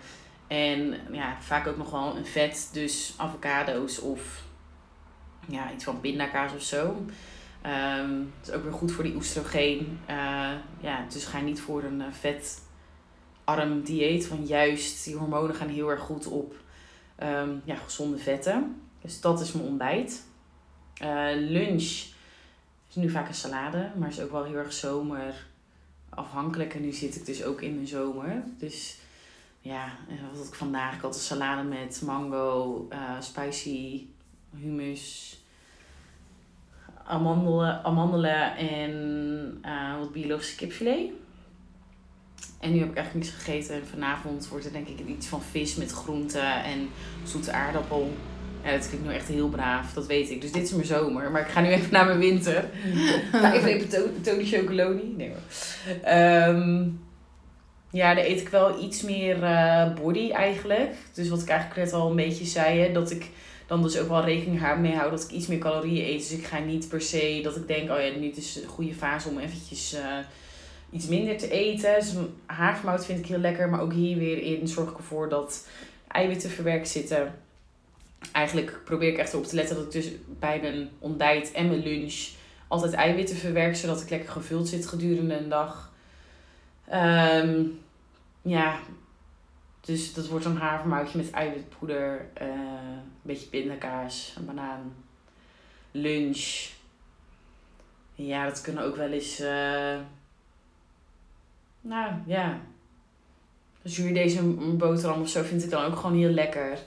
En ja, vaak ook nog wel een vet. Dus avocado's of ja, iets van pindakaas of zo. Het is ook weer goed voor die oestrogeen. Uh, ja, dus ga niet voor een uh, vetarm dieet. Want juist die hormonen gaan heel erg goed op um, ja, gezonde vetten. Dus dat is mijn ontbijt. Uh, lunch is nu vaak een salade, maar is ook wel heel erg zomer afhankelijk. En nu zit ik dus ook in mijn zomer. Dus ja, wat had ik vandaag? Ik had een salade met mango, spicy hummus amandelen, amandelen en uh, wat biologische kipfilet. En nu heb ik eigenlijk niets gegeten. En vanavond wordt er denk ik iets van vis met groenten en zoete aardappel. Ja, dat klinkt nu echt heel braaf, dat weet ik. Dus dit is mijn zomer. Maar ik ga nu even naar mijn winter. ga even even Tony Chocoloni. Nee hoor. Um, ja, daar eet ik wel iets meer uh, body eigenlijk. Dus wat ik eigenlijk net al een beetje zei, hè, dat ik dan dus ook wel rekening mee houden dat ik iets meer calorieën eet. Dus ik ga niet per se dat ik denk, oh ja, nu is een goede fase om eventjes uh, iets minder te eten. Dus vind ik heel lekker, maar ook hier weer in zorg ik ervoor dat eiwitten verwerkt zitten. Eigenlijk probeer ik echt erop te letten dat ik dus bij mijn ontbijt en mijn lunch altijd eiwitten verwerk, zodat ik lekker gevuld zit gedurende een dag. Um, ja, dus dat wordt een havermoutje met eiwitpoeder, uh, een beetje pindakaas, een banaan, lunch. Ja, dat kunnen ook wel eens, uh, nou ja, zuur deze boterham of zo vind ik dan ook gewoon heel lekker.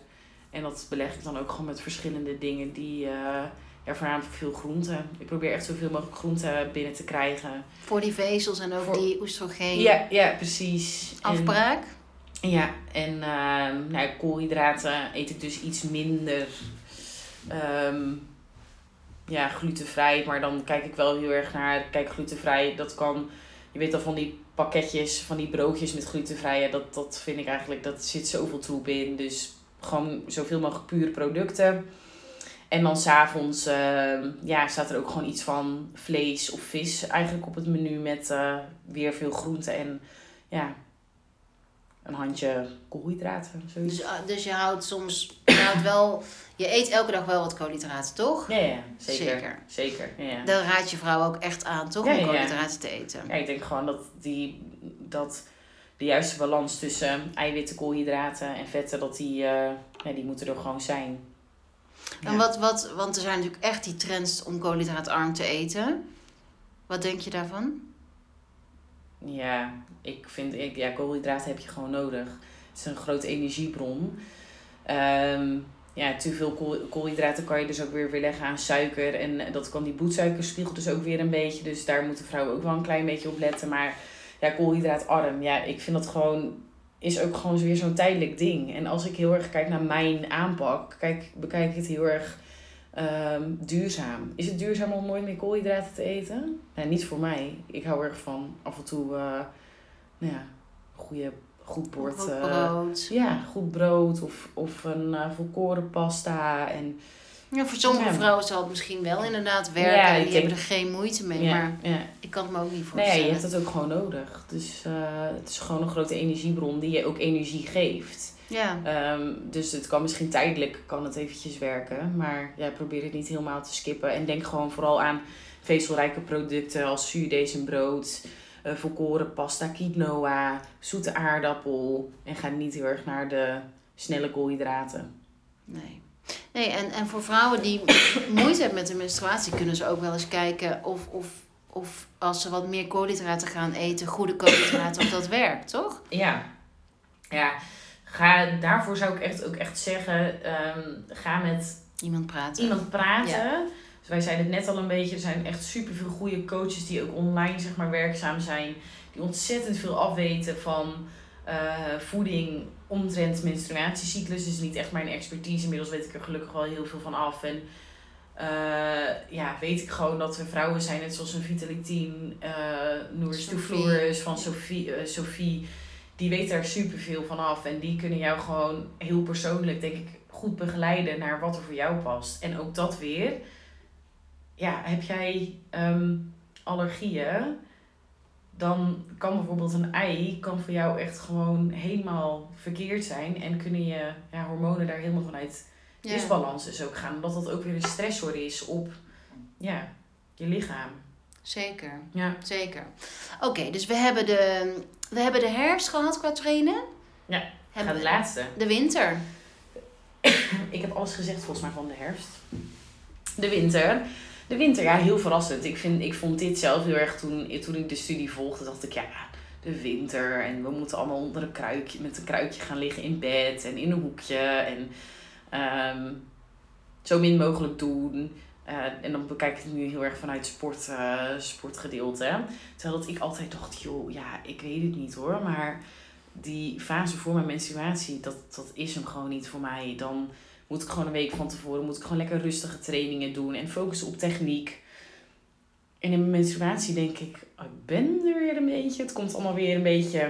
En dat beleg ik dan ook gewoon met verschillende dingen die, uh, ja, voornamelijk veel groenten. Ik probeer echt zoveel mogelijk groenten binnen te krijgen. Voor die vezels en ook die oestrogeen. Ja, ja precies. Afbraak? Ja, en uh, nou, koolhydraten eet ik dus iets minder um, ja, glutenvrij. Maar dan kijk ik wel heel erg naar, kijk glutenvrij, dat kan, je weet al van die pakketjes, van die broodjes met glutenvrij. Dat, dat vind ik eigenlijk, dat zit zoveel troep in. Dus gewoon zoveel mogelijk pure producten. En dan s'avonds uh, ja, staat er ook gewoon iets van vlees of vis eigenlijk op het menu met uh, weer veel groenten en ja, een handje koolhydraten. Dus, ah, dus je houdt soms, je houdt wel, je eet elke dag wel wat koolhydraten, toch? Ja, ja zeker. Zeker. zeker ja. Dan raad je vrouw ook echt aan, toch? om koolhydraten te eten. Ja, ik denk gewoon dat, die, dat de juiste balans tussen eiwitten, koolhydraten en vetten, dat die, uh, ja, die moeten er gewoon zijn. En wat, wat, want er zijn natuurlijk echt die trends om koolhydraatarm te eten. Wat denk je daarvan? Ja, ik vind, ik, ja, koolhydraten heb je gewoon nodig. Het is een grote energiebron. Um, ja, te veel koolhydraten kan je dus ook weer weerleggen aan suiker. En dat kan die bloedsuikerspiegel dus ook weer een beetje. Dus daar moeten vrouwen ook wel een klein beetje op letten. Maar ja, koolhydraatarm, ja, ik vind dat gewoon, is ook gewoon weer zo'n tijdelijk ding. En als ik heel erg kijk naar mijn aanpak, kijk, bekijk ik het heel erg um, duurzaam. Is het duurzaam om nooit meer koolhydraten te eten? Nee, niet voor mij. Ik hou erg van af en toe, uh, nou ja, goede, goed bord. Goed eh, brood. ja, goed brood of, of een uh, volkoren pasta. En, ja, voor sommige vrouwen zal het misschien wel inderdaad werken. Ja, en die hebben er geen moeite mee. maar ik kan het me ook niet voorstellen. Nee, je hebt het ook gewoon nodig. Dus het is gewoon een grote energiebron die je ook energie geeft. Ja. Ehm, dus het kan misschien tijdelijk kan het eventjes werken. Maar ja, probeer het niet helemaal te skippen. En denk gewoon vooral aan vezelrijke producten als zuurdesembrood, uh, volkoren pasta, quinoa, zoete aardappel. En ga niet heel erg naar de snelle koolhydraten. Nee. Nee, en, en voor vrouwen die moeite hebben met de menstruatie, kunnen ze ook wel eens kijken of, of, of als ze wat meer koolhydraten gaan eten, goede koolhydraten, of dat werkt, toch? Ja. Ja, ga, daarvoor zou ik echt ook echt zeggen, ehm, ga met iemand praten. Iemand praten. Dus wij zeiden het net al een beetje, er zijn echt superveel goede coaches die ook online zeg maar, werkzaam zijn. Die ontzettend veel afweten van uh, voeding omtrent menstruatiecyclus. Dus niet echt mijn expertise. Inmiddels weet ik er gelukkig wel heel veel van af. En uh, ja, weet ik gewoon dat we vrouwen zijn, net zoals een Vitalitine, uh, Floris van Sophie, Sophie die weet daar superveel van af. En die kunnen jou gewoon heel persoonlijk, denk ik, goed begeleiden naar wat er voor jou past. En ook dat weer. ja, heb jij ehm, allergieën, dan kan bijvoorbeeld een ei kan voor jou echt gewoon helemaal verkeerd zijn. En kunnen je ja, hormonen daar helemaal vanuit disbalans dus ook gaan. Omdat dat ook weer een stressor is op ja, je lichaam. Zeker, Ja. zeker. Oké, dus we hebben, de, we hebben de herfst gehad qua trainen. Ja, Hebben de laatste. de winter. Ik heb alles gezegd volgens mij van de herfst. De winter. De winter, ja, heel verrassend. Ik, vind, ik vond dit zelf heel erg toen, toen ik de studie volgde, dacht ik, ja, de winter. En we moeten allemaal onder een kruikje, met een kruikje gaan liggen in bed en in een hoekje. En ehm, zo min mogelijk doen. Eh, en dan bekijk ik het nu heel erg vanuit sport, eh, sportgedeelte. Terwijl dat ik altijd dacht, joh, ja, ik weet het niet hoor. Maar die fase voor mijn menstruatie, dat, dat is hem gewoon niet voor mij. Dan moet ik gewoon een week van tevoren, moet ik gewoon lekker rustige trainingen doen en focussen op techniek. En in mijn menstruatie denk ik, oh, ik ben er weer een beetje. Het komt allemaal weer een beetje,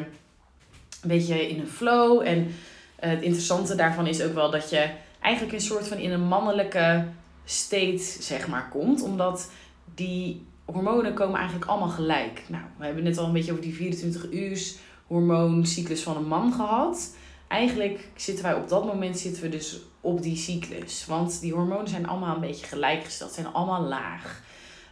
een beetje in een flow. En eh, het interessante daarvan is ook wel dat je eigenlijk een soort van in een mannelijke state, zeg maar, komt. Omdat die hormonen komen eigenlijk allemaal gelijk. Nou, we hebben net al een beetje over die 24 uur hormooncyclus van een man gehad. Eigenlijk zitten wij op dat moment zitten we dus op die cyclus. Want die hormonen zijn allemaal een beetje gelijkgesteld, zijn allemaal laag.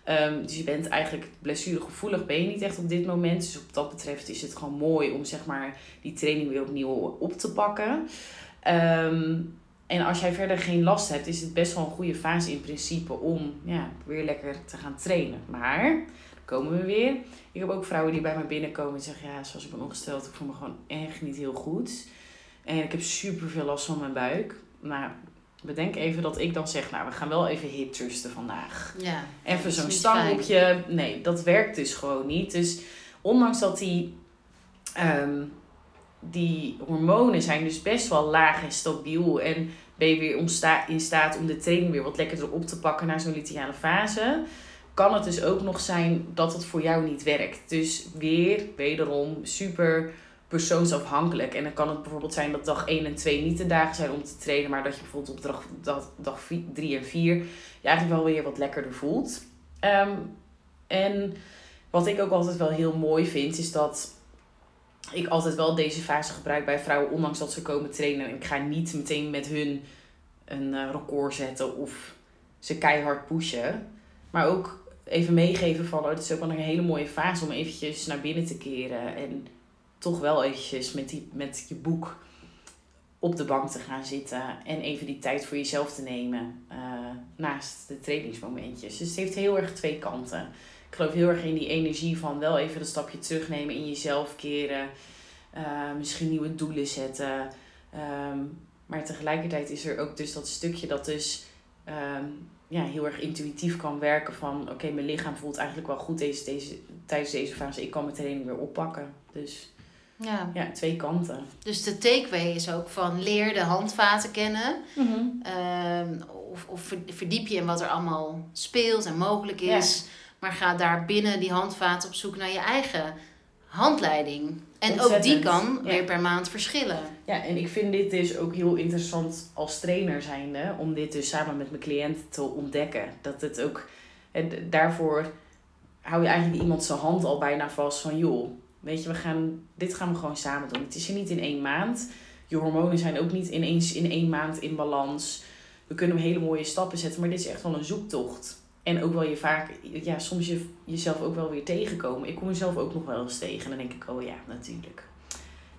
Ehm, dus je bent eigenlijk blessuregevoelig, ben je niet echt op dit moment. Dus op dat betreft is het gewoon mooi om zeg maar die training weer opnieuw op te pakken. Ehm, en als jij verder geen last hebt, is het best wel een goede fase in principe om ja, weer lekker te gaan trainen. Maar, dan komen we weer. Ik heb ook vrouwen die bij me binnenkomen en zeggen, ja, zoals ik ben ongesteld, ik voel me gewoon echt niet heel goed. En ik heb super veel last van mijn buik. Nou, bedenk even dat ik dan zeg, nou, we gaan wel even hip thrusten vandaag. Ja. Even zo'n stanghoekje. Nee, dat werkt dus gewoon niet. Dus ondanks dat die, ehm, die hormonen zijn dus best wel laag en stabiel. En ben je weer in staat om de training weer wat lekkerder op te pakken naar zo'n luteale fase. Kan het dus ook nog zijn dat het voor jou niet werkt. Dus weer, wederom, super persoonsafhankelijk. En dan kan het bijvoorbeeld zijn dat dag 1 en 2 niet de dagen zijn om te trainen. Maar dat je bijvoorbeeld op dag, dag, dag 3 en 4 je eigenlijk wel weer wat lekkerder voelt. Ehm, en wat ik ook altijd wel heel mooi vind, is dat ik altijd wel deze fase gebruik bij vrouwen, ondanks dat ze komen trainen. En ik ga niet meteen met hun een eh, record zetten of ze keihard pushen. Maar ook even meegeven van, oh, het is ook wel een hele mooie fase om eventjes naar binnen te keren. En toch wel eventjes met, die, met je boek op de bank te gaan zitten. En even die tijd voor jezelf te nemen eh, naast de trainingsmomentjes. Dus het heeft heel erg twee kanten. Ik geloof heel erg in die energie van wel even dat stapje terugnemen, in jezelf keren. eh, misschien nieuwe doelen zetten. Ehm, maar tegelijkertijd is er ook dus dat stukje dat dus ehm, ja, heel erg intuïtief kan werken van... Oké, mijn lichaam voelt eigenlijk wel goed deze, deze, tijdens deze fase. Ik kan mijn training weer oppakken. Dus Ja. ja, twee kanten. Dus de takeaway is ook van leer de handvaten kennen. Ehm, of, of ver- verdiep je in wat er allemaal speelt en mogelijk is. Maar ga daar binnen die handvaten op zoek naar je eigen handleiding. En ook die kan ja. weer per maand verschillen. Ja, en ik vind dit dus ook heel interessant als trainer zijnde. Om dit dus samen met mijn cliënten te ontdekken. Dat het ook... En daarvoor hou je eigenlijk iemand zijn hand al bijna vast van... joh, weet je, we gaan, dit gaan we gewoon samen doen. Het is er niet in één maand. Je hormonen zijn ook niet ineens in één maand in balans. We kunnen hele mooie stappen zetten, maar dit is echt wel een zoektocht. En ook wel je vaak, ja, soms je, jezelf ook wel weer tegenkomen. Ik kom mezelf ook nog wel eens tegen. En dan denk ik, oh ja, natuurlijk.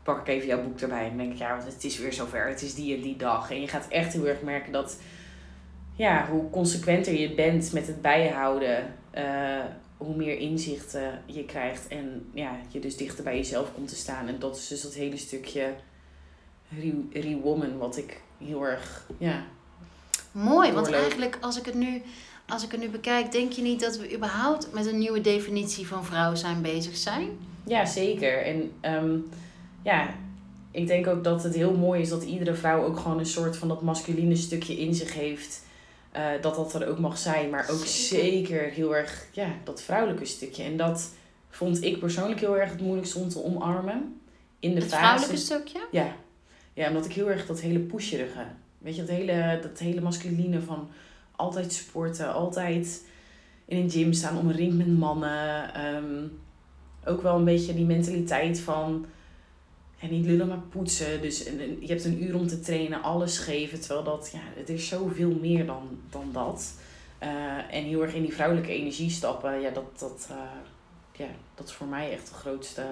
Pak ik even jouw boek erbij en denk ik, ja, want het is weer zover. Het is die en die dag. En je gaat echt heel erg merken dat, ja, hoe consequenter je bent met het bijhouden, eh, hoe meer inzichten je krijgt. En ja, je dus dichter bij jezelf komt te staan. En dat is dus dat hele stukje re- re-woman, wat ik heel erg, ja, Mooi, want eigenlijk als ik het nu, als ik het nu bekijk, denk je niet dat we überhaupt met een nieuwe definitie van vrouw zijn bezig zijn? Ja, zeker. En ehm, ja, ik denk ook dat het heel mooi is dat iedere vrouw ook gewoon een soort van dat masculine stukje in zich heeft. Eh, dat dat er ook mag zijn, maar ook Zeker. zeker, heel erg ja, dat vrouwelijke stukje. En dat vond ik persoonlijk heel erg het moeilijkste om te omarmen. In de Het fase. vrouwelijke stukje? Ja. ja, omdat ik heel erg dat hele pusherige, weet je, dat hele, dat hele masculine van altijd sporten, altijd in een gym staan omringd met mannen. Ehm, ook wel een beetje die mentaliteit van ja, niet lullen, maar poetsen. Dus je hebt een uur om te trainen, alles geven. Terwijl dat, ja, het is zoveel meer dan, dan dat. Uh, en heel erg in die vrouwelijke energie stappen, ja, dat, dat, uh, ja, dat is voor mij echt de grootste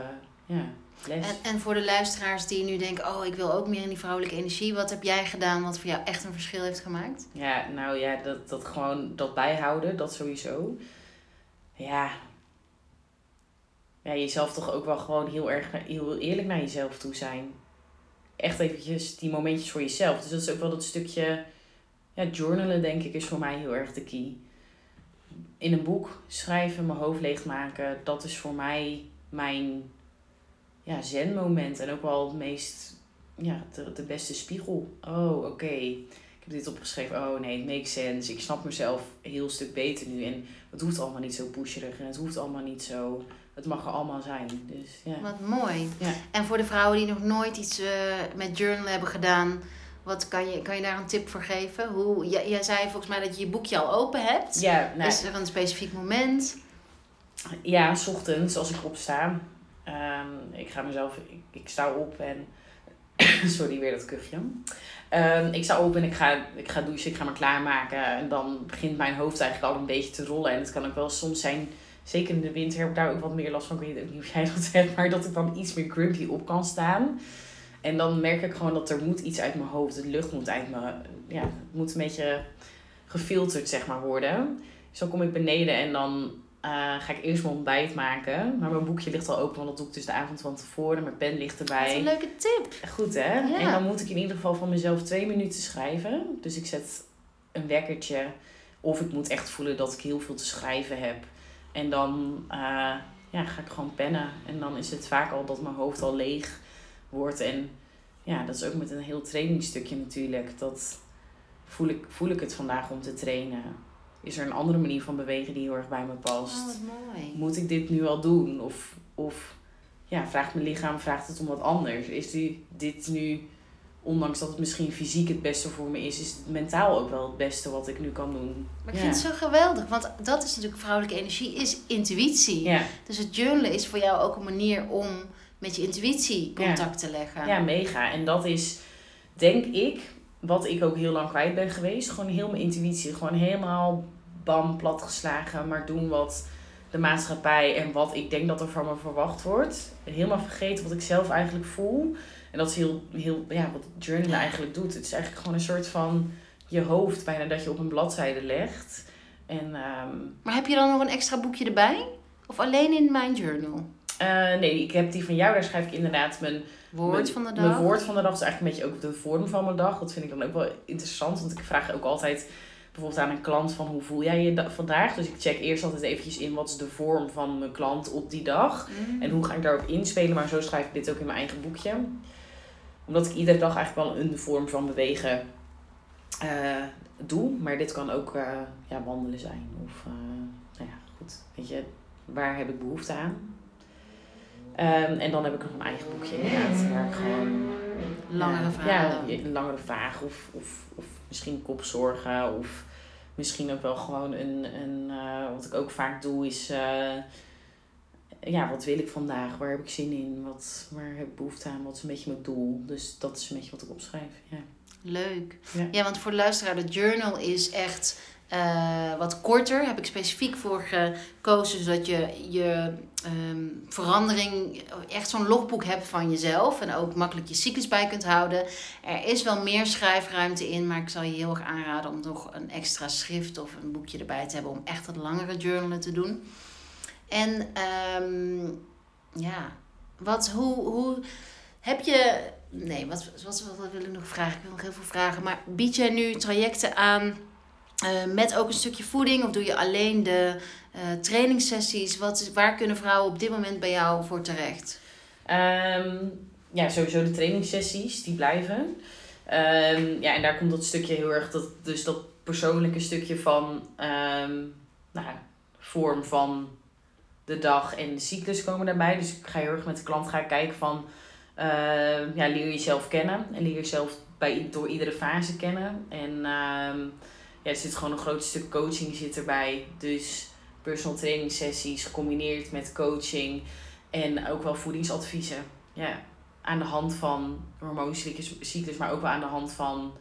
ja, les. En, en voor de luisteraars die nu denken, oh, ik wil ook meer in die vrouwelijke energie. Wat heb jij gedaan wat voor jou echt een verschil heeft gemaakt? Ja, nou ja, dat, dat gewoon dat bijhouden, dat sowieso. Ja, ja, jezelf toch ook wel gewoon heel erg heel eerlijk naar jezelf toe zijn. Echt eventjes die momentjes voor jezelf. Dus dat is ook wel dat stukje ja, journalen, denk ik, is voor mij heel erg de key. In een boek schrijven, mijn hoofd leegmaken, dat is voor mij mijn ja, zen-moment. En ook wel het meest, ja, de, de beste spiegel. Oh, oké. Ik heb dit opgeschreven. Oh nee, it makes sense. Ik snap mezelf een heel stuk beter nu. En het hoeft allemaal niet zo pusherig. En het hoeft allemaal niet zo het mag er allemaal zijn. Dus, ja. Wat mooi. Ja. En voor de vrouwen die nog nooit iets uh, met journal hebben gedaan, wat kan je, kan je daar een tip voor geven? Hoe, jij, jij zei volgens mij dat je je boekje al open hebt. Ja, nou, Is er een specifiek moment? Ja, s ochtends als ik opsta. Um, ik ga mezelf, ik, sta op en. Sorry, weer dat kuchje. Um, ik sta op en ik ga, ik ga douchen, ik ga me klaarmaken. En dan begint mijn hoofd eigenlijk al een beetje te rollen. En het kan ook wel soms zijn zeker in de winter heb ik daar ook wat meer last van. Ik weet ook niet of jij dat hebt, maar dat ik dan iets meer grumpy op kan staan. En dan merk ik gewoon dat er moet iets uit mijn hoofd, de lucht moet uit me, ja, het moet een beetje gefilterd zeg maar worden. Dus dan kom ik beneden en dan ga ik eerst mijn ontbijt maken. Maar mijn boekje ligt al open, want dat doe ik dus de avond van tevoren. Mijn pen ligt erbij. Dat is een leuke tip. Goed hè? Ja. En dan moet ik in ieder geval van mezelf twee minuten schrijven. Dus ik zet een wekkertje. Of ik moet echt voelen dat ik heel veel te schrijven heb. En dan uh, ja, ga ik gewoon pennen. En dan is het vaak al dat mijn hoofd al leeg wordt. En ja, dat is ook met een heel trainingsstukje natuurlijk. Dat voel ik, voel ik het vandaag om te trainen. Is er een andere manier van bewegen die heel erg bij me past? Oh, wat mooi. Moet ik dit nu al doen? Of, of ja, vraagt mijn lichaam vraagt het om wat anders? Is die, dit nu ondanks dat het misschien fysiek het beste voor me is, is het mentaal ook wel het beste wat ik nu kan doen. Maar ik vind het zo geweldig, want dat is natuurlijk vrouwelijke energie, is intuïtie. Ja. Dus het journalen is voor jou ook een manier om met je intuïtie contact te leggen. Ja, mega. En dat is, denk ik, wat ik ook heel lang kwijt ben geweest. Gewoon heel mijn intuïtie. Gewoon helemaal bam, platgeslagen, maar doen wat de maatschappij en wat ik denk dat er van me verwacht wordt. Helemaal vergeten wat ik zelf eigenlijk voel. En dat is heel, heel ja, wat journalen eigenlijk doet. Het is eigenlijk gewoon een soort van je hoofd bijna dat je op een bladzijde legt. En, ehm, maar heb je dan nog een extra boekje erbij? Of alleen in mijn journal? Uh, nee, ik heb die van jou. Daar schrijf ik inderdaad mijn woord van de dag. Mijn woord van de dag is eigenlijk een beetje ook de vorm van mijn dag. Dat vind ik dan ook wel interessant. Want ik vraag ook altijd bijvoorbeeld aan een klant van hoe voel jij je vandaag. Dus ik check eerst altijd eventjes in wat is de vorm van mijn klant op die dag. Mm. En hoe ga ik daarop inspelen. Maar zo schrijf ik dit ook in mijn eigen boekje omdat ik iedere dag eigenlijk wel een vorm van bewegen uh, doe. Maar dit kan ook uh, ja, wandelen zijn. Of nou ja, goed. Weet je, waar heb ik behoefte aan? Um, en dan heb ik nog een eigen boekje inderdaad. Waar ik gewoon... Langere vragen. Ja, een langere vraag. Of, of, of misschien kopzorgen. Of misschien ook wel gewoon een... een wat ik ook vaak doe is ja, wat wil ik vandaag? Waar heb ik zin in? Wat, waar heb ik behoefte aan? Wat is een beetje mijn doel? Dus dat is een beetje wat ik opschrijf. Ja. Leuk. Ja. ja, want voor de luisteraar, de journal is echt uh, wat korter. Heb ik specifiek voor gekozen, zodat je je um, verandering, echt zo'n logboek hebt van jezelf. En ook makkelijk je cyclus bij kunt houden. Er is wel meer schrijfruimte in, maar ik zal je heel erg aanraden om nog een extra schrift of een boekje erbij te hebben om echt wat langere journalen te doen. En um, ja, wat, hoe, hoe heb je. Nee, wat, wat, wat, wil ik nog vragen? Ik wil nog heel veel vragen. Maar bied jij nu trajecten aan uh, met ook een stukje voeding? Of doe je alleen de uh, trainingssessies? Wat, waar kunnen vrouwen op dit moment bij jou voor terecht? Um, ja, sowieso de trainingssessies, die blijven. Um, ja, en daar komt dat stukje heel erg, dat, dus dat persoonlijke stukje van um, nou, vorm van de dag en de cyclus komen daarbij. Dus ik ga heel erg met de klant gaan kijken van... Uh, ja, leer jezelf kennen. En leer jezelf bij, door iedere fase kennen. En ja, er zit gewoon een groot stuk coaching zit erbij. Dus personal training sessies gecombineerd met coaching en ook wel voedingsadviezen. Ja, aan de hand van hormooncyclus, maar ook wel aan de hand van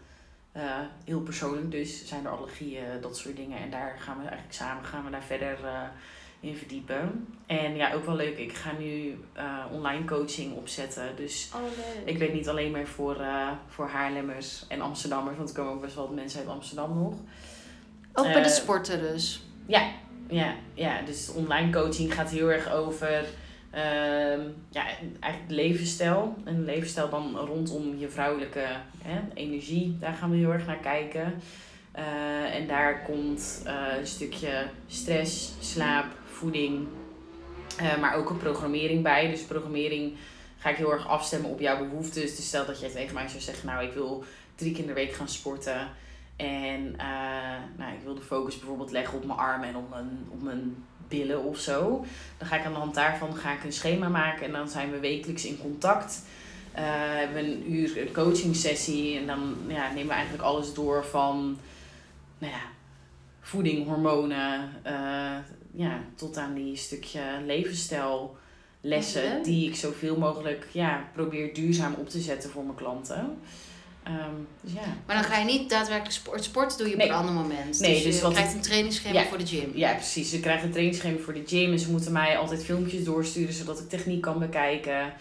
uh, heel persoonlijk. Dus zijn er allergieën, dat soort dingen. En daar gaan we eigenlijk samen gaan we daar verder uh, in verdiepen. En ja, ook wel leuk. Ik ga nu uh, online coaching opzetten. Dus oh, ik weet niet alleen maar voor, uh, voor Haarlemmers en Amsterdammers. Want er komen ook best wel mensen uit Amsterdam nog. Ook bij de sporten dus? Ja, ja, ja. Dus online coaching gaat heel erg over Uh, ja, eigenlijk levensstijl. Een levensstijl dan rondom je vrouwelijke hè, energie. Daar gaan we heel erg naar kijken. En daar komt een stukje stress, slaap, voeding, uh, maar ook een programmering bij. Dus programmering ga ik heel erg afstemmen op jouw behoeftes. Dus stel dat jij tegen mij zou zeggen, nou ik wil drie keer in de week gaan sporten. En nou, ik wil de focus bijvoorbeeld leggen op mijn armen en op mijn, op mijn billen of zo. Dan ga ik aan de hand daarvan ga ik een schema maken en dan zijn we wekelijks in contact. Uh, hebben we een uur een coaching sessie en dan ja, nemen we eigenlijk alles door van nou ja, voeding, hormonen, ja, tot aan die stukje levensstijl lessen die ik zoveel mogelijk ja, probeer duurzaam op te zetten voor mijn klanten. Um, dus ja. Maar dan ga je niet daadwerkelijk sport. Sport doe je nee. op een ander moment. Nee, dus, dus je wat krijgt een trainingsschema ja, voor de gym. Ja, precies. Ze krijgen een trainingsschema voor de gym. En ze moeten mij altijd filmpjes doorsturen zodat ik techniek kan bekijken.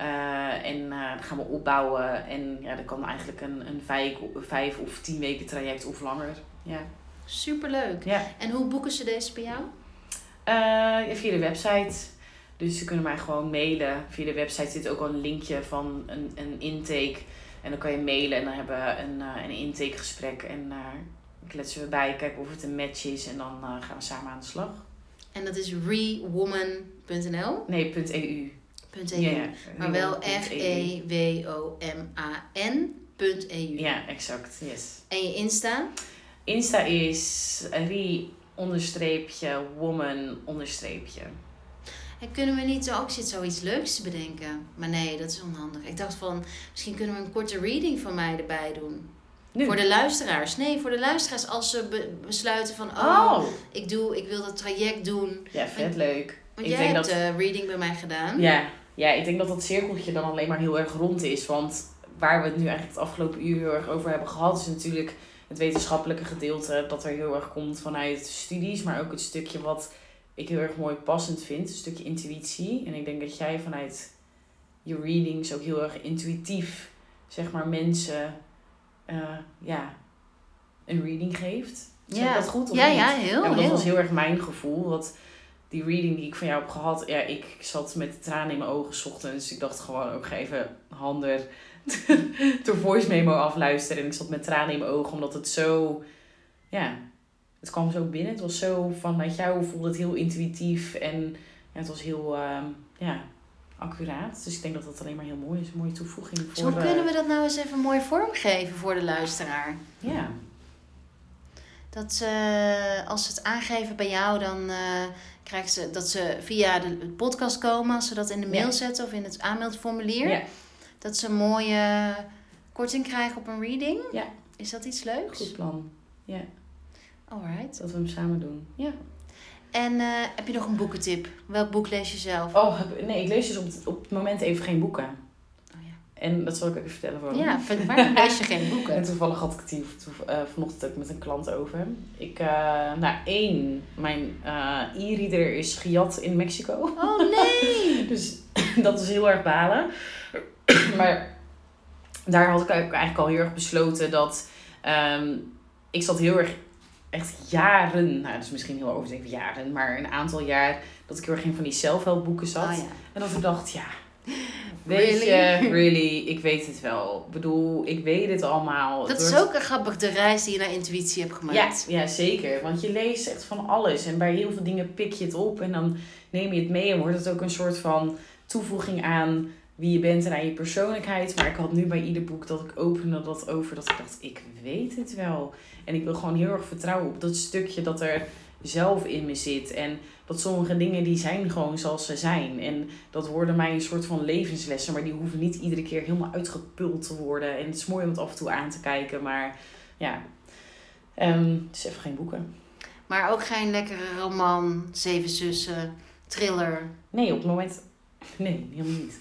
Uh, en uh, dan gaan we opbouwen. En ja, dat kan eigenlijk een, een vijf, vijf of tien weken traject of langer. Ja. Superleuk. Ja. En hoe boeken ze deze bij jou? Uh, via de website. Dus ze kunnen mij gewoon mailen. Via de website zit ook al een linkje van een, een intake. En dan kan je mailen en dan hebben we een, uh, een intakegesprek. En uh, kletsen we bij, kijken of het een match is. En dan uh, gaan we samen aan de slag. En dat is rewoman.nl? Nee, .eu. .eu. Maar wel R-E-W-O-M-A-N.eu. Ja, exact. Yes. En je Insta? Insta is re onderstreepje woman onderstreepje. En kunnen we niet ook zit zoiets leuks te bedenken? Maar nee, dat is onhandig. Ik dacht van, misschien kunnen we een korte reading van mij erbij doen. Nu. Voor de luisteraars. Nee, voor de luisteraars als ze be besluiten van, oh, Oh, ik, doe, ik wil dat traject doen. ja, vet leuk. Want Ik jij denk hebt dat- de reading bij mij gedaan. Ja, ja, ik denk dat dat cirkeltje dan alleen maar heel erg rond is. Want waar we het nu eigenlijk het afgelopen uur heel erg over hebben gehad, is natuurlijk het wetenschappelijke gedeelte dat er heel erg komt vanuit studies, maar ook het stukje wat ik heel erg mooi passend vind, een stukje intuïtie. En ik denk dat jij vanuit je readings ook heel erg intuïtief, zeg maar, mensen eh, ja, een reading geeft. Zeg ik dat goed? Of ja, niet? ja, heel, Ja, want dat heel. was heel erg mijn gevoel. Dat die reading die ik van jou heb gehad, ja, ik zat met tranen in mijn ogen ochtends. Ik dacht gewoon ook even handen de voice memo afluisteren. En ik zat met tranen in mijn ogen, omdat het zo, ja, het kwam zo binnen. Het was zo vanuit jou voelde het heel intuïtief en ja, het was heel, ehm, ja, accuraat. Dus ik denk dat dat alleen maar heel mooi is. Een mooie toevoeging voor... Zo eh, kunnen we dat nou eens even mooi vormgeven voor de luisteraar. Ja, Dat ze, als ze het aangeven bij jou, dan eh krijgen ze dat ze via de podcast komen, als ze dat in de mail Ja. zetten of in het aanmeldformulier. Ja. Dat ze een mooie korting krijgen op een reading. Ja. Is dat iets leuks? goed plan. Ja, Alright. dat we hem samen doen. Ja. En eh, heb je nog een boekentip? Welk boek lees je zelf? Oh, nee, ik lees dus op het, op het moment even geen boeken. Oh ja. En dat zal ik even vertellen waarom. Ja, waarom lees je geen boeken? En toevallig had ik het hier eh, vanochtend ook met een klant over. Ik, eh, nou één, mijn e-reader is gejat in Mexico. Oh nee! Dus dat is heel erg balen. maar daar had ik eigenlijk al heel erg besloten dat ehm, ik zat heel erg, echt jaren, nou dat is misschien heel overdreven jaren, maar een aantal jaar dat ik heel erg in van die zelfhelpboeken zat. Oh ja. En dat ik dacht, ja, weet Really? je, really, ik weet het wel. Ik bedoel, ik weet het allemaal. Dat Het is ook een grappig, de reis die je naar intuïtie hebt ja, gemaakt. ja, zeker. Want je leest echt van alles. En bij heel veel dingen pik je het op. En dan neem je het mee. En wordt het ook een soort van toevoeging aan wie je bent en aan je persoonlijkheid. Maar ik had nu bij ieder boek dat ik opende dat over. Dat ik dacht, ik weet het wel. En ik wil gewoon heel erg vertrouwen op dat stukje dat er zelf in me zit. En dat sommige dingen die zijn gewoon zoals ze zijn. En dat worden mij een soort van levenslessen. Maar die hoeven niet iedere keer helemaal uitgepult te worden. En het is mooi om het af en toe aan te kijken. Maar ja, Ehm het is even geen boeken. Maar ook geen lekkere roman, zeven zussen, thriller. Nee, op het moment... Nee, helemaal niet.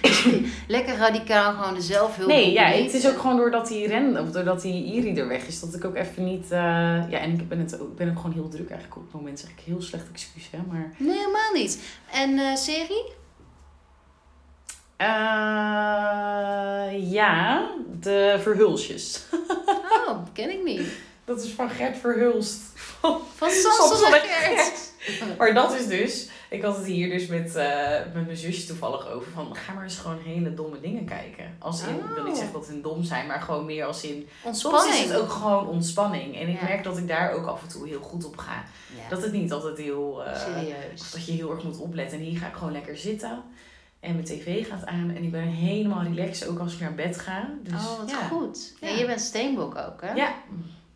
Lekker radicaal, gewoon de zelfhulp. Nee, ja, het is ook gewoon doordat die ren, of doordat die Iri er weg is, dat ik ook even niet. eh, ja, en ik ben, het ook, ben ook gewoon heel druk eigenlijk op het moment. Zeg ik heel slecht excuus, hè. Maar. Nee, helemaal niet. En eh, serie? eh, ja, de Verhulsjes. Oh, ken ik niet. Dat is van Gert Verhulst. Van en en Gert. Maar dat is dus. Ik had het hier dus met, eh, met mijn zusje toevallig over. Van ga maar eens gewoon hele domme dingen kijken. Als in, ik wil niet Oh. zeggen dat hun dom zijn, maar gewoon meer als in. Soms Ontspanning. is het ook gewoon ontspanning. En ik Ja. merk dat ik daar ook af en toe heel goed op ga. Ja, Dat het niet altijd heel. eh, serieus. dat je heel erg moet opletten. En hier ga ik gewoon lekker zitten. En mijn tv gaat aan. En ik ben helemaal relaxed, ook als ik naar bed ga. Dus, oh, wat ja. goed. Ja. Ja. je bent steenbok ook, hè? Ja,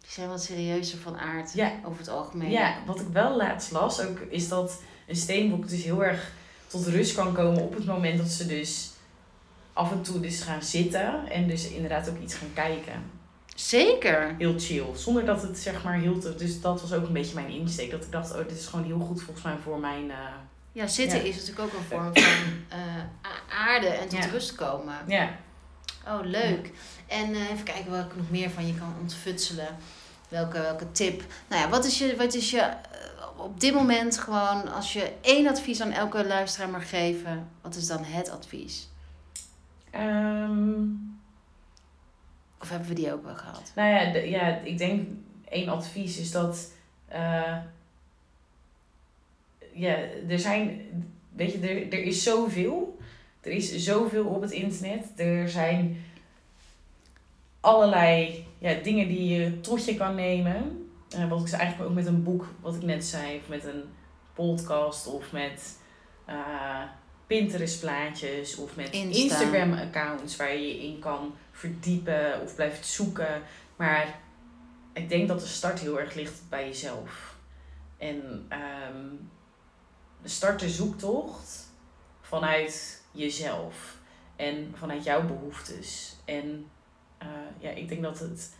Die zijn wat serieuzer van aard Ja. over het algemeen. ja, wat ik wel laatst las ook, is dat een steenbok dus heel erg tot rust kan komen op het moment dat ze dus af en toe dus gaan zitten. En dus inderdaad ook iets gaan kijken. Zeker. Heel chill. Zonder dat het zeg maar heel te... Dus dat was ook een beetje mijn insteek. Dat ik dacht, oh, dit is gewoon heel goed volgens mij voor mijn... eh, Ja, zitten Ja. is natuurlijk ook een vorm van eh, aarde en tot Ja. rust komen. ja, Oh, leuk. En eh, even kijken wat ik nog meer van je kan ontfutselen. Welke, welke tip? Nou ja, wat is je, wat is je op dit moment gewoon, als je één advies aan elke luisteraar mag geven, wat is dan het advies? Ehm, Of hebben we die ook wel gehad? Nou ja, de- ja, ik denk één advies is dat. eh, ja, er zijn. Weet je, er, er is zoveel. Er is zoveel op het internet. Er zijn allerlei ja, dingen die je tot je kan nemen. Eh, wat ik zei eigenlijk ook met een boek, wat ik net zei, of met een podcast, of met eh, Pinterest plaatjes, of met Insta. Instagram accounts waar je je in kan verdiepen of blijft zoeken. Maar ik denk dat de start heel erg ligt bij jezelf. En ehm, start de zoektocht vanuit jezelf en vanuit jouw behoeftes. En eh, ja, ik denk dat het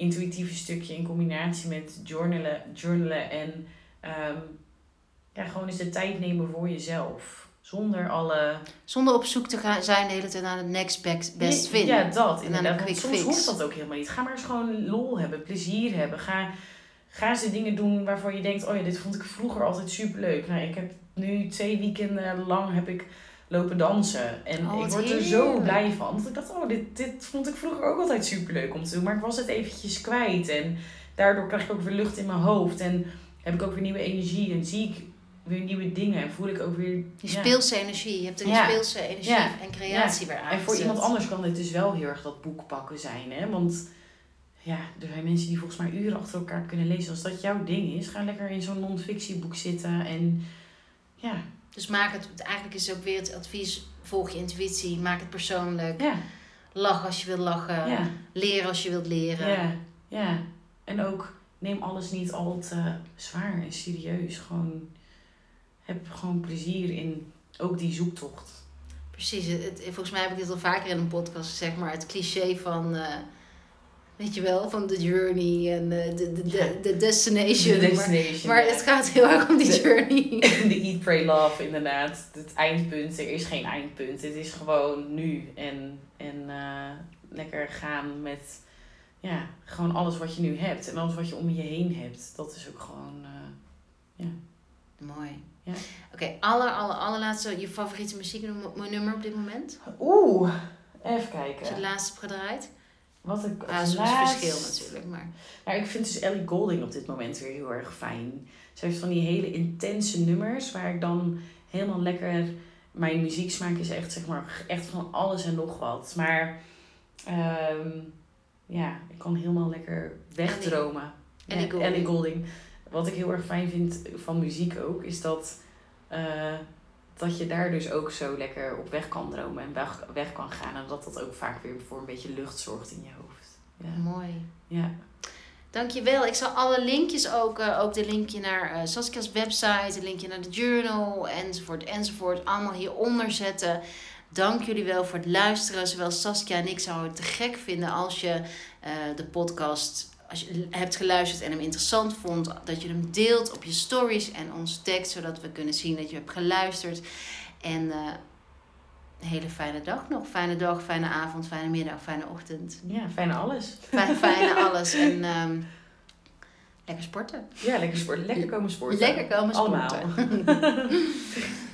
intuïtieve stukje in combinatie met journalen, journalen en ehm, ja, gewoon eens de tijd nemen voor jezelf. Zonder alle Zonder op zoek te gaan zijn de hele tijd naar het next best, best ja, fit. Ja, dat. En Inderdaad. Want soms fix. hoeft dat ook helemaal niet. Ga maar eens gewoon lol hebben, plezier hebben. Ga, ga eens de dingen doen waarvan je denkt, oh ja, dit vond ik vroeger altijd superleuk. Nou, ik heb nu twee weekenden lang heb ik lopen dansen. En Oh, ik word er zo blij van. Want ik dacht, oh, dit, dit vond ik vroeger ook altijd superleuk om te doen. Maar ik was het eventjes kwijt. En daardoor krijg ik ook weer lucht in mijn hoofd. En heb ik ook weer nieuwe energie. En zie ik weer nieuwe dingen. En voel ik ook weer... Ja. speelse energie. Je hebt een Ja. speelse energie Ja. en creatie weer aan. En voor iemand anders kan dit dus wel heel erg dat boek pakken zijn. Hè? Want ja, er zijn mensen die volgens mij uren achter elkaar kunnen lezen. Als dat jouw ding is, ga lekker in zo'n non-fictieboek zitten. En ja, Dus maak het, eigenlijk is ook weer het advies, volg je intuïtie, maak het persoonlijk. ja, Lach als je wilt lachen, ja, leren als je wilt leren. ja, ja. En ook neem alles niet al te zwaar en serieus. Gewoon heb gewoon plezier in ook die zoektocht. Precies, het, volgens mij heb ik dit al vaker in een podcast gezegd, maar het cliché van, eh, weet je wel, van de journey en eh, de, de, de, Ja. de destination. De Maar, destination. maar ja. het gaat heel erg om die De- journey. De Eat, Pray, Love, inderdaad. Het eindpunt. Er is geen eindpunt. Het is gewoon nu. En, en eh, lekker gaan met ja, gewoon alles wat je nu hebt. En alles wat je om je heen hebt. Dat is ook gewoon... eh, Mooi. Ja. Oké, aller, aller, allerlaatste, je favoriete muzieknummer op dit moment? Oeh, even Als je het kijken. laatst hebt gedraaid? Wat ik Ja, is laatst- verschil natuurlijk, maar... Ja, ik vind dus Ellie Golding op dit moment weer heel erg fijn. Ze heeft van die hele intense nummers waar ik dan helemaal lekker... Mijn muzieksmaak is echt, zeg maar, echt van alles en nog wat. Maar ehm, ja, ik kan helemaal lekker wegdromen. Ellie. Ellie Golding. Wat ik heel erg fijn vind van muziek ook, is dat, eh, dat je daar dus ook zo lekker op weg kan dromen en weg, weg kan gaan. En dat dat ook vaak weer voor een beetje lucht zorgt in je hoofd. Ja. Mooi. ja. Dankjewel. Ik zal alle linkjes ook, eh, ook de linkje naar eh Saskia's website, een linkje naar de journal, enzovoort, enzovoort, allemaal hieronder zetten. Dank jullie wel voor het luisteren. Zowel Saskia en ik zouden het te gek vinden als je eh, de podcast als je hebt geluisterd en hem interessant vond, dat je hem deelt op je stories en ons tagt, zodat we kunnen zien dat je hebt geluisterd. En eh, een hele fijne dag nog. Fijne dag, fijne avond, fijne middag, fijne ochtend. Ja, fijne alles. Fijne, fijne alles. En ehm, lekker sporten. Ja, lekker sporten. Lekker komen sporten. Lekker komen sporten. Allemaal.